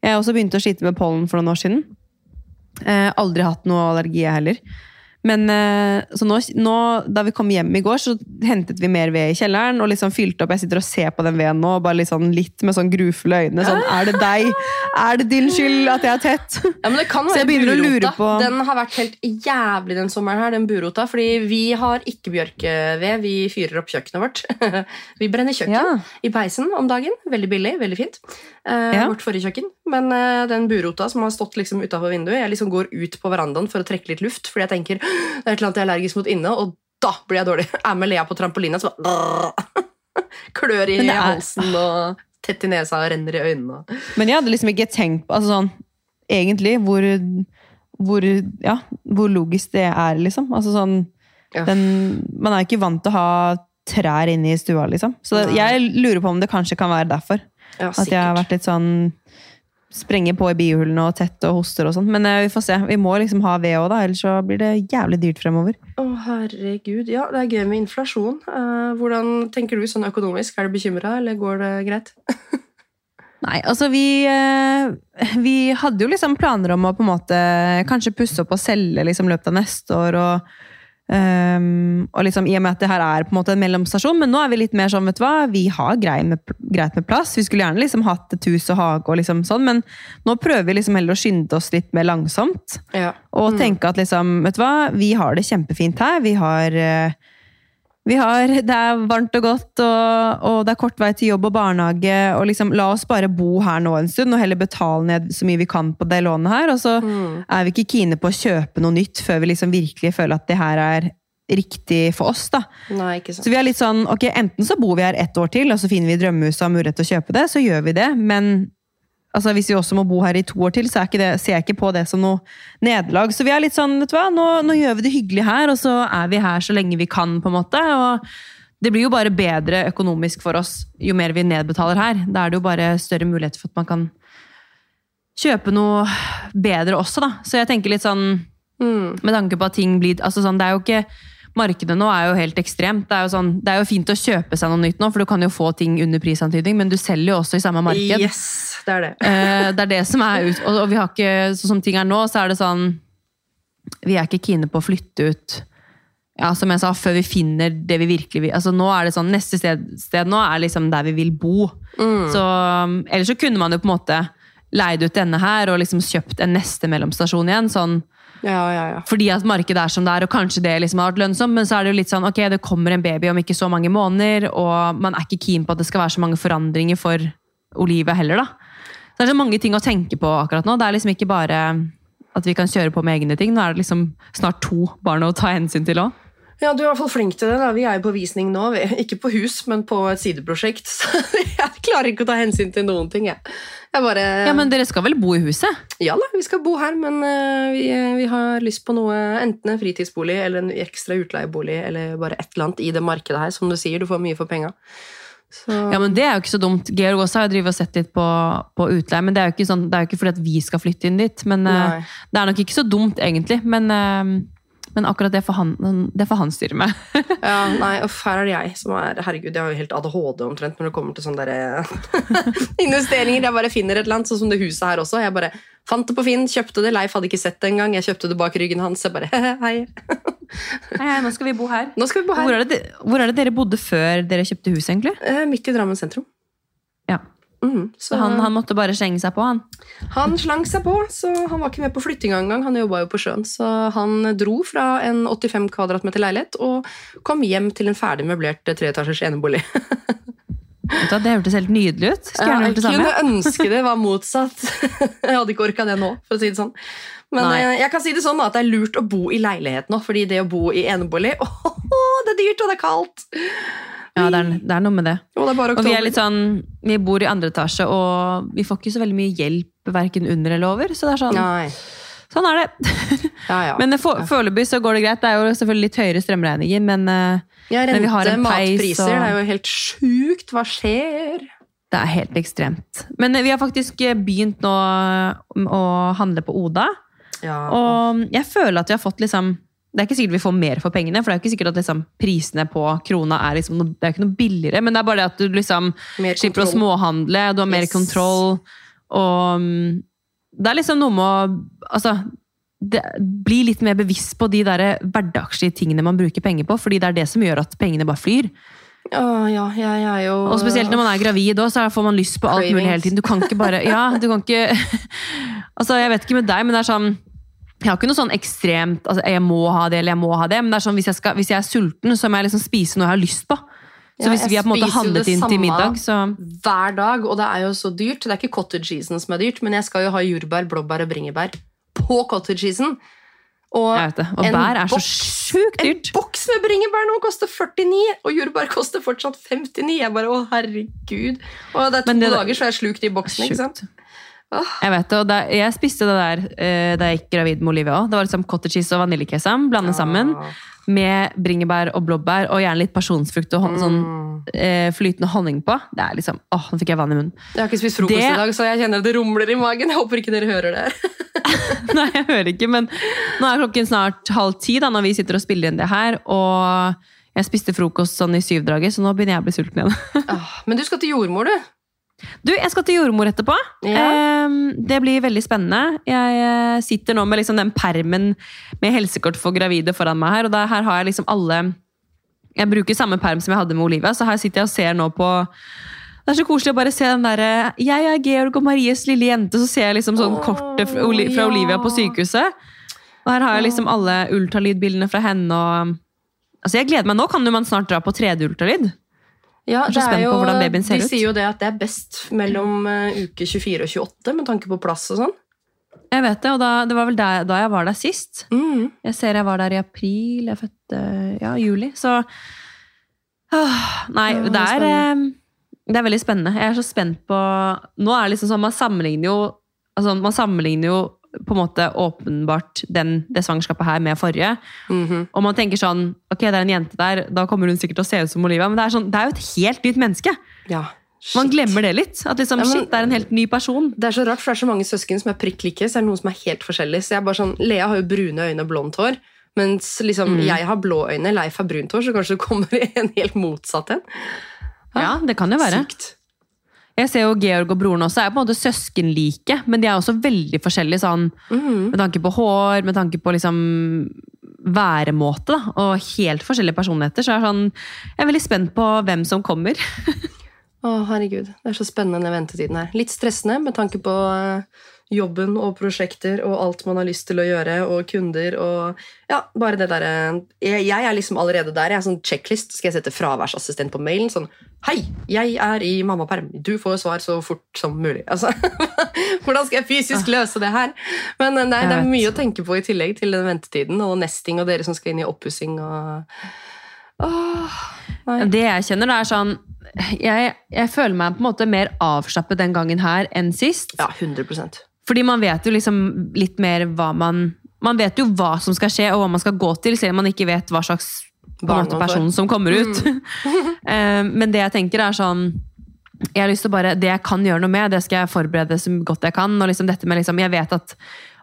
Jeg også begynte å slite med pollen for noen år siden. Eh, aldri hatt noe allergi, jeg heller. Men eh, så nå, nå, da vi kom hjem i går, så hentet vi mer ved i kjelleren og liksom fylte opp. Jeg sitter og ser på den veden nå, bare litt, sånn, litt med sånn grufulle øyne. Sånn, er det deg? Er det din skyld at jeg er tett? Ja, men det kan <laughs> Så jeg begynner å lure på- Den har vært helt jævlig den sommeren her, den burota. Fordi vi har ikke bjørkeved. Vi fyrer opp kjøkkenet vårt. <laughs> vi brenner kjøkken Ja. i peisen om dagen. Veldig billig, veldig fint. Eh, Ja. Vårt forrige kjøkken. Men eh, den burota som har stått liksom utafor vinduet Jeg liksom går ut på verandaen for å trekke litt luft, fordi jeg tenker det er et eller annet jeg er allergisk mot inne, og da blir jeg dårlig. Jeg Er med Lea på trampolina, så bare <laughs> Klør i er- halsen og tett i nesa og renner i øynene. Men jeg hadde liksom ikke tenkt på altså sånn, egentlig hvor, hvor, ja, hvor logisk det er, liksom. Altså sånn, den, man er ikke vant til å ha trær inne i stua, liksom. Så det, jeg lurer på om det kanskje kan være derfor. Ja, At jeg har vært litt sånn Sprenge på i bihulene og tett og hoster og sånn. Men eh, vi får se. Vi må liksom ha ved òg, da, ellers så blir det jævlig dyrt fremover. Å, herregud. Ja, det er gøy med inflasjon. Eh, hvordan tenker du sånn økonomisk? Er du bekymra, eller går det greit? <laughs> Nei, altså vi, eh, vi hadde jo liksom planer om å på en måte kanskje pusse opp og selge liksom løpet av neste år. og ehm, og liksom, I og med at det her er på en måte en mellomstasjon, men nå er vi litt mer sånn, vet du hva, vi har greit med, greit med plass. Vi skulle gjerne liksom hatt et hus og hage, og liksom sånn, men nå prøver vi liksom heller å skynde oss litt mer langsomt. Ja. Og tenke at liksom, vet du hva, vi har det kjempefint her. Vi har, vi har Det er varmt og godt, og, og det er kort vei til jobb og barnehage. og liksom La oss bare bo her nå en stund, og heller betale ned så mye vi kan på det lånet her. Og så er vi ikke kine på å kjøpe noe nytt før vi liksom virkelig føler at det her er riktig for oss. da. Nei. Så vi er litt sånn, ok, Enten så bor vi her ett år til, og så finner vi drømmehuset og har mulighet til å kjøpe det, så gjør vi det. Men altså, hvis vi også må bo her i to år til, så er det, ser jeg ikke på det som noe nederlag. Så vi er litt sånn, vet du hva, nå, nå gjør vi det hyggelig her, og så er vi her så lenge vi kan, på en måte. og det blir jo bare bedre økonomisk for oss jo mer vi nedbetaler her. Da er det jo bare større muligheter for at man kan kjøpe noe bedre også, da. Så jeg tenker litt sånn Mm. med tanke på at ting blir altså sånn, det er jo ikke Markedet nå er jo helt ekstremt. Det er jo, sånn, det er jo fint å kjøpe seg noe nytt nå, for du kan jo få ting under prisantydning, men du selger jo også i samme marked. Yes, det er det. <laughs> Eh, det er det som er ut, og, vi har ikke, sånn som ting er nå, så er det sånn Vi er ikke kine på å flytte ut ja, som jeg sa, før vi finner det vi virkelig vil. Altså nå er det sånn, Neste sted, sted nå er liksom der vi vil bo. Så, um, ellers så kunne man jo på en måte leid ut denne her og liksom kjøpt en neste mellomstasjon igjen. sånn Ja, ja, ja. fordi at markedet er som det er, og kanskje det liksom har vært lønnsomt, men så er det jo litt sånn, ok, det kommer en baby om ikke så mange måneder, og man er ikke keen på at det skal være så mange forandringer for Olivia heller, da. Så det er så mange ting å tenke på akkurat nå. Det er liksom ikke bare at vi kan kjøre på med egne ting. Nå er det liksom snart to barn å ta hensyn til òg. Ja, Du er i hvert fall flink til det. da. Vi er jo på visning nå. Ikke på hus, men på et sideprosjekt. <laughs> Så jeg klarer ikke å ta hensyn til noen ting. Jeg, jeg bare Ja, men dere skal vel bo i huset? Ja da, vi skal bo her, men eh, vi, vi har lyst på noe, enten en fritidsbolig eller en ekstra utleiebolig, eller bare et eller annet i det markedet her. Som du sier, du får mye for penga. Så Ja, men Det er jo ikke så dumt. Georg også har jo og sett litt på, på utleie. men Det er jo ikke, sånn, det er jo ikke fordi at vi skal flytte inn dit. Men eh, Nei. Det er nok ikke så dumt, egentlig. Men, eh, men akkurat det får han, det får han styre med. <laughs> ja, nei, uff, her er det jeg som er Herregud, jeg har jo helt ADHD omtrent når det kommer til sånne der, <laughs> investeringer. Jeg bare finner et eller annet, sånn som det huset her også. Jeg bare fant det på Finn, kjøpte det. Leif hadde ikke sett det engang. Jeg kjøpte det bak ryggen hans. Jeg bare <laughs> hei. Hei, hei, nå skal vi bo her. Nå skal vi bo Hvor her. er, det, hvor er det dere bodde før dere kjøpte hus, egentlig? Eh, Midt i Drammen sentrum. Mhm, så han, han måtte bare slenge seg på, han. Han slang seg på, så han var ikke med på flyttinga engang. Han jobba jo på sjøen, så han dro fra en 85 kvadratmeter leilighet og kom hjem til en ferdig møblert treetasjers enebolig. Det hørtes helt nydelig ut. Skulle Ja, jeg det kunne ønske det var motsatt. <laughs> Jeg hadde ikke orka det nå, for å si det sånn. Men Nei. eh, jeg kan si det sånn at det er lurt å bo i leilighet nå, fordi det å bo i enebolig <laughs> åh, det er dyrt og det er kaldt. Ja, det er, det er noe med det. Og det Og vi er litt sånn, vi bor i andre etasje, og vi får ikke så veldig mye hjelp verken under eller over. Så det er sånn, Nei. sånn er det. <laughs> Ja, ja. Men for, foreløpig så går det greit. Det er jo selvfølgelig litt høyere strømregninger, men ja, rente, men vi har en peis, matpriser, og- det er jo helt sjukt. Hva skjer? det er helt ekstremt. Men eh, vi har faktisk eh, begynt nå eh, å handle på Oda, Ja. og jeg føler at vi har fått liksom det er ikke sikkert vi får mer for pengene, for det er ikke sikkert at liksom, prisene på krona er, liksom, det er ikke noe billigere, men det er bare det at du liksom slipper å småhandle, du har mer Yes. kontroll, og mm, det er liksom noe med å altså, det, bli litt mer bevisst på de der hverdagslige tingene man bruker penger på, fordi det er det som gjør at pengene bare flyr. Åh, ja, jeg er jo Og spesielt når man er gravid også, så får man lyst på alt mulig hele tiden. Du kan ikke bare Ja, du kan ikke <laughs> Altså, jeg vet ikke med deg, men det er sånn jeg har ikke noe sånn ekstremt altså, jeg må ha det eller jeg må ha det, men det er sånn, hvis, jeg skal, hvis jeg er sulten, så må jeg liksom spise noe jeg har lyst på. Så Ja, hvis vi har på en måte handlet inn til middag, så hver dag, og det er jo så dyrt. Det er ikke cottage cheesen som er dyrt, men jeg skal jo ha jordbær, blåbær og bringebær på cottage cheesen. Og Jeg det. Og bær er så sjukt dyrt. En boks med bringebær nå koster 49, og jordbær koster fortsatt 59. Jeg bare, å herregud. Og det er to det- dager, så jeg slukt i boksen, ikke sant? Jeg vet det, og da, jeg spiste det der eh, da jeg gikk gravid med Olivia òg. Det var liksom cottage cheese og vaniljekesam blandet sammen med bringebær og blåbær, og gjerne litt pasjonsfrukt og hon, sånn Mm. eh, flytende honning på. Det er liksom, åh, Nå fikk jeg vann i munnen. Jeg har ikke spist frokost Det- i dag, så jeg kjenner det rumler i magen. Jeg håper ikke dere hører det. <laughs> Nei, jeg hører ikke, men nå er klokken snart halv ti da, når vi sitter og spiller inn det her, og jeg spiste frokost sånn i syvdraget, så nå begynner jeg å bli sulten igjen. <laughs> Ah, Men du skal til jordmor, du. Du, jeg skal til jordmor etterpå. Ja. Ehm, det blir veldig spennende. Jeg eh, sitter nå med liksom den permen med helsekort for gravide foran meg her, og der, her har jeg liksom alle Jeg bruker samme perm som jeg hadde med Olivia, så her sitter jeg og ser nå på det er så koselig å bare se den der Jeg er Georg og Maries lille jente, så ser jeg liksom sånn kortet fra, Oli- fra. Olivia på sykehuset. Og her har jeg liksom alle ultralydbildene fra henne. og Altså jeg gleder meg, Nå kan jo man snart dra på 3D-ultralyd. Ja, er så det spent på hvordan babyen ser de ut. sier jo det at det er best mellom eh, uke 24 og 28 med tanke på plass og sånn. Jeg vet det, og da, Det var vel da, da jeg var der sist. Mm. Jeg ser jeg var der i april. Jeg fødte ja, juli. Så åh, Nei, Ja, det er det er, eh, det er veldig spennende. Jeg er så spent på Nå er det liksom sånn, man sammenligner jo altså, Man sammenligner jo på en måte åpenbart den, det svangerskapet her med forrige. Mhm. Og man tenker sånn Ok, det er en jente der, da kommer hun sikkert til å se ut som Olivia. Men det er, sånn, det er jo et helt nytt menneske. Ja, Man glemmer det litt. At liksom, Ja, men- shit, det er en helt ny person. Det er så rart, for det er så mange søsken som er prikk like, så er det noen som er helt forskjellige. Så jeg er bare sånn, Lea har jo brune øyne og blondt hår, mens liksom, Mm. jeg har blå øyne, Leif har brunt hår, så kanskje det kommer en helt motsatt en. Ja, det kan jo være. Sykt. Jeg ser jo Georg og broren også er på en måte søskenlike, men de er også veldig forskjellige sånn, mm. med tanke på hår, med tanke på liksom væremåte, da, og helt forskjellige personligheter. Så jeg er, sånn, jeg er veldig spent på hvem som kommer. <laughs> Å, herregud. Det er så spennende den ventetiden her. Litt stressende med tanke på eh, jobben og prosjekter og alt man har lyst til å gjøre, og kunder og Ja, bare det derre jeg, jeg er liksom allerede der. Jeg er sånn checklist. Skal jeg sette fraværsassistent på mailen? Sånn Hei, jeg er i mammaperm. Du får svar så fort som mulig. Altså, <laughs> hvordan skal jeg fysisk løse det her? Men eh, nei, det er mye å tenke på i tillegg til den ventetiden og nesting og dere som skal inn i oppussing og Åh. Det jeg kjenner, det er sånn jeg, jeg føler meg på en måte mer avslappet den gangen her enn sist. Ja, 100% Fordi man vet jo liksom litt mer hva man Man vet jo hva som skal skje, og hva man skal gå til, selv om man ikke vet hva slags man som kommer ut. Mm. <laughs> Men det jeg tenker er sånn jeg har lyst til å bare, Det jeg kan gjøre noe med, det skal jeg forberede så godt jeg kan. og liksom dette med liksom, Jeg vet at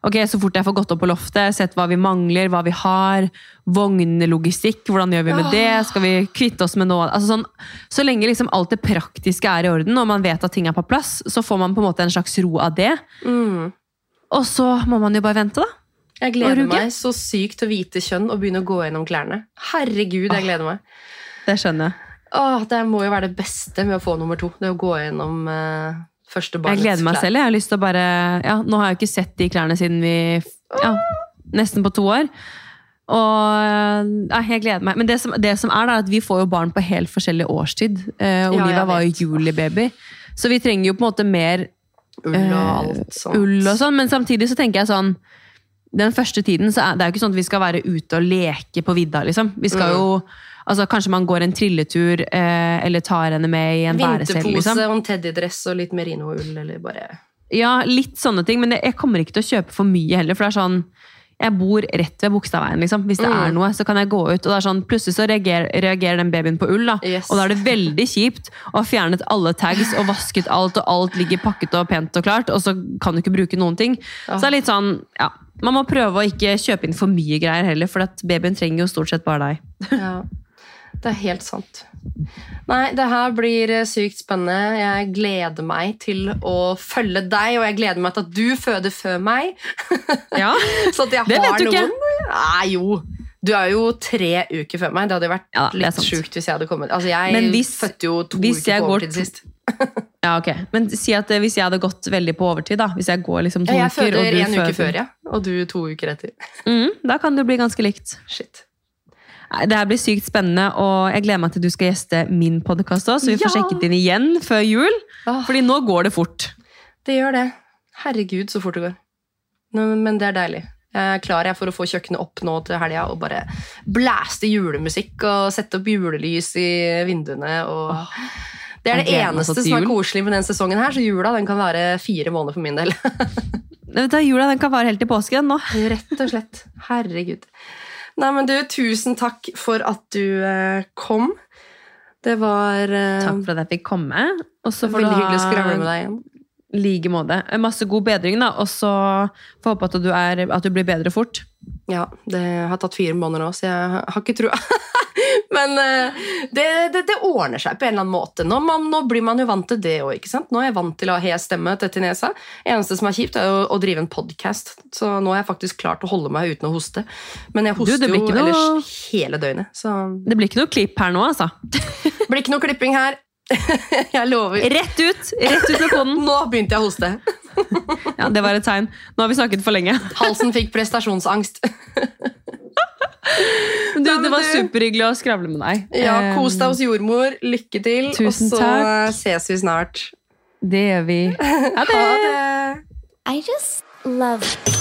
ok, så fort jeg får gått opp på loftet, sett hva vi mangler, hva vi har, vognlogistikk, hvordan gjør vi med det, skal vi kvitte oss med noe altså sånn, Så lenge liksom alt det praktiske er i orden, og man vet at ting er på plass, så får man på en måte en slags ro av det. Mm. Og så må man jo bare vente, da. Jeg gleder meg så sykt til å vite kjønn og begynne å gå gjennom klærne. Herregud, jeg gleder meg. Det skjønner jeg. Åh, det må jo være det beste med å få nummer to. Det å gå gjennom eh, første Jeg gleder meg klær. selv. Jeg har lyst til å bare ja, Nå har jeg jo ikke sett de klærne siden vi ja, Nesten på to år. Og ja, jeg gleder meg. Men det som, det som er, da, at vi får jo barn på helt forskjellig årstid. Eh, Ja, Olivia jeg var jo julibaby. Så vi trenger jo på en måte mer Ull og eh, alt sånt. ull og sånn. Men samtidig så tenker jeg sånn Den første tiden så er det er jo ikke sånn at vi skal være ute og leke på vidda. liksom. Vi skal Mm. jo, altså Kanskje man går en trilletur eh, eller tar henne med i en bæresel. Vinterpose liksom. og en teddydress og litt merinoull, eller bare Ja, litt sånne ting, men jeg kommer ikke til å kjøpe for mye heller, for det er sånn jeg bor rett ved Bogstadveien, liksom. Hvis det Mm. er noe, så kan jeg gå ut. Og sånn, plutselig så reagerer, reagerer den babyen på ull, da. Yes. Og da er det veldig kjipt å ha fjernet alle tags og vasket alt, og alt ligger pakket og pent og klart, og så kan du ikke bruke noen ting. Ja. Så det er litt sånn, ja. Man må prøve å ikke kjøpe inn for mye greier heller, for at babyen trenger jo stort sett bare deg. Ja, det er helt sant. Nei, det her blir eh, sykt spennende. Jeg gleder meg til å følge deg, og jeg gleder meg til at du føder før meg. <laughs> Ja, Så at jeg Det har vet du ikke. noen Nei, jo. Du er jo tre uker før meg. Det hadde vært Ja, det litt sjukt hvis jeg hadde kommet. Altså, jeg hvis- fødte jo to uker på overtid sist. ja ok. Men si at eh, hvis jeg hadde gått veldig på overtid, da. Hvis jeg går liksom to Ja, jeg uker, og føder du en uke før, ja. Og du to uker etter. Mm, da kan det bli ganske likt. Shit. Det her blir sykt spennende, og jeg gleder meg til du skal gjeste min podkast òg, så vi får Ja! sjekket inn igjen før jul. Åh, Fordi nå går det fort. det gjør det. Herregud, så fort det går. Men det er deilig. Jeg er klar jeg for å få kjøkkenet opp nå til helga og bare blæste julemusikk og sette opp julelys i vinduene. Og det er det eneste som er koselig med den sesongen her, så jula den kan være fire måneder for min del. <laughs> Vet du, Jula den kan vare helt til påske nå. Rett og slett. Herregud. Nei, men du, tusen takk for at du eh, kom. Det var eh, Takk for at jeg fikk komme. Og så får veldig hyggelig å skravle med deg igjen. Like måte. Masse god bedring, da. Og så får håpe at du, er, at du blir bedre fort. Ja, det har tatt fire måneder nå, så jeg har ikke trua. <laughs> Men eh, det, det, det ordner seg på en eller annen måte. Nå, man, nå blir man jo vant til det òg. Nå er jeg vant til å ha hes stemme tett i nesa. Eneste som er kjipt, er å, å drive en podkast. Så nå har jeg faktisk klart å holde meg uten å hoste. Men jeg hoster jo noe- ellers hele døgnet. Så Det blir ikke noe klipp her nå, altså. <laughs> blir ikke noe klipping her. <laughs> jeg lover. Rett ut! Rett ut med koden. Nå begynte jeg å hoste. <laughs> Ja, Det var et tegn. Nå har vi snakket for lenge. <laughs> Halsen fikk prestasjonsangst. Du, det var superhyggelig å skravle med deg. Ja, Kos deg Eh, hos jordmor. Lykke til. Tusen og så takk. ses vi snart. Det gjør vi. Ha det! Ha det. I just love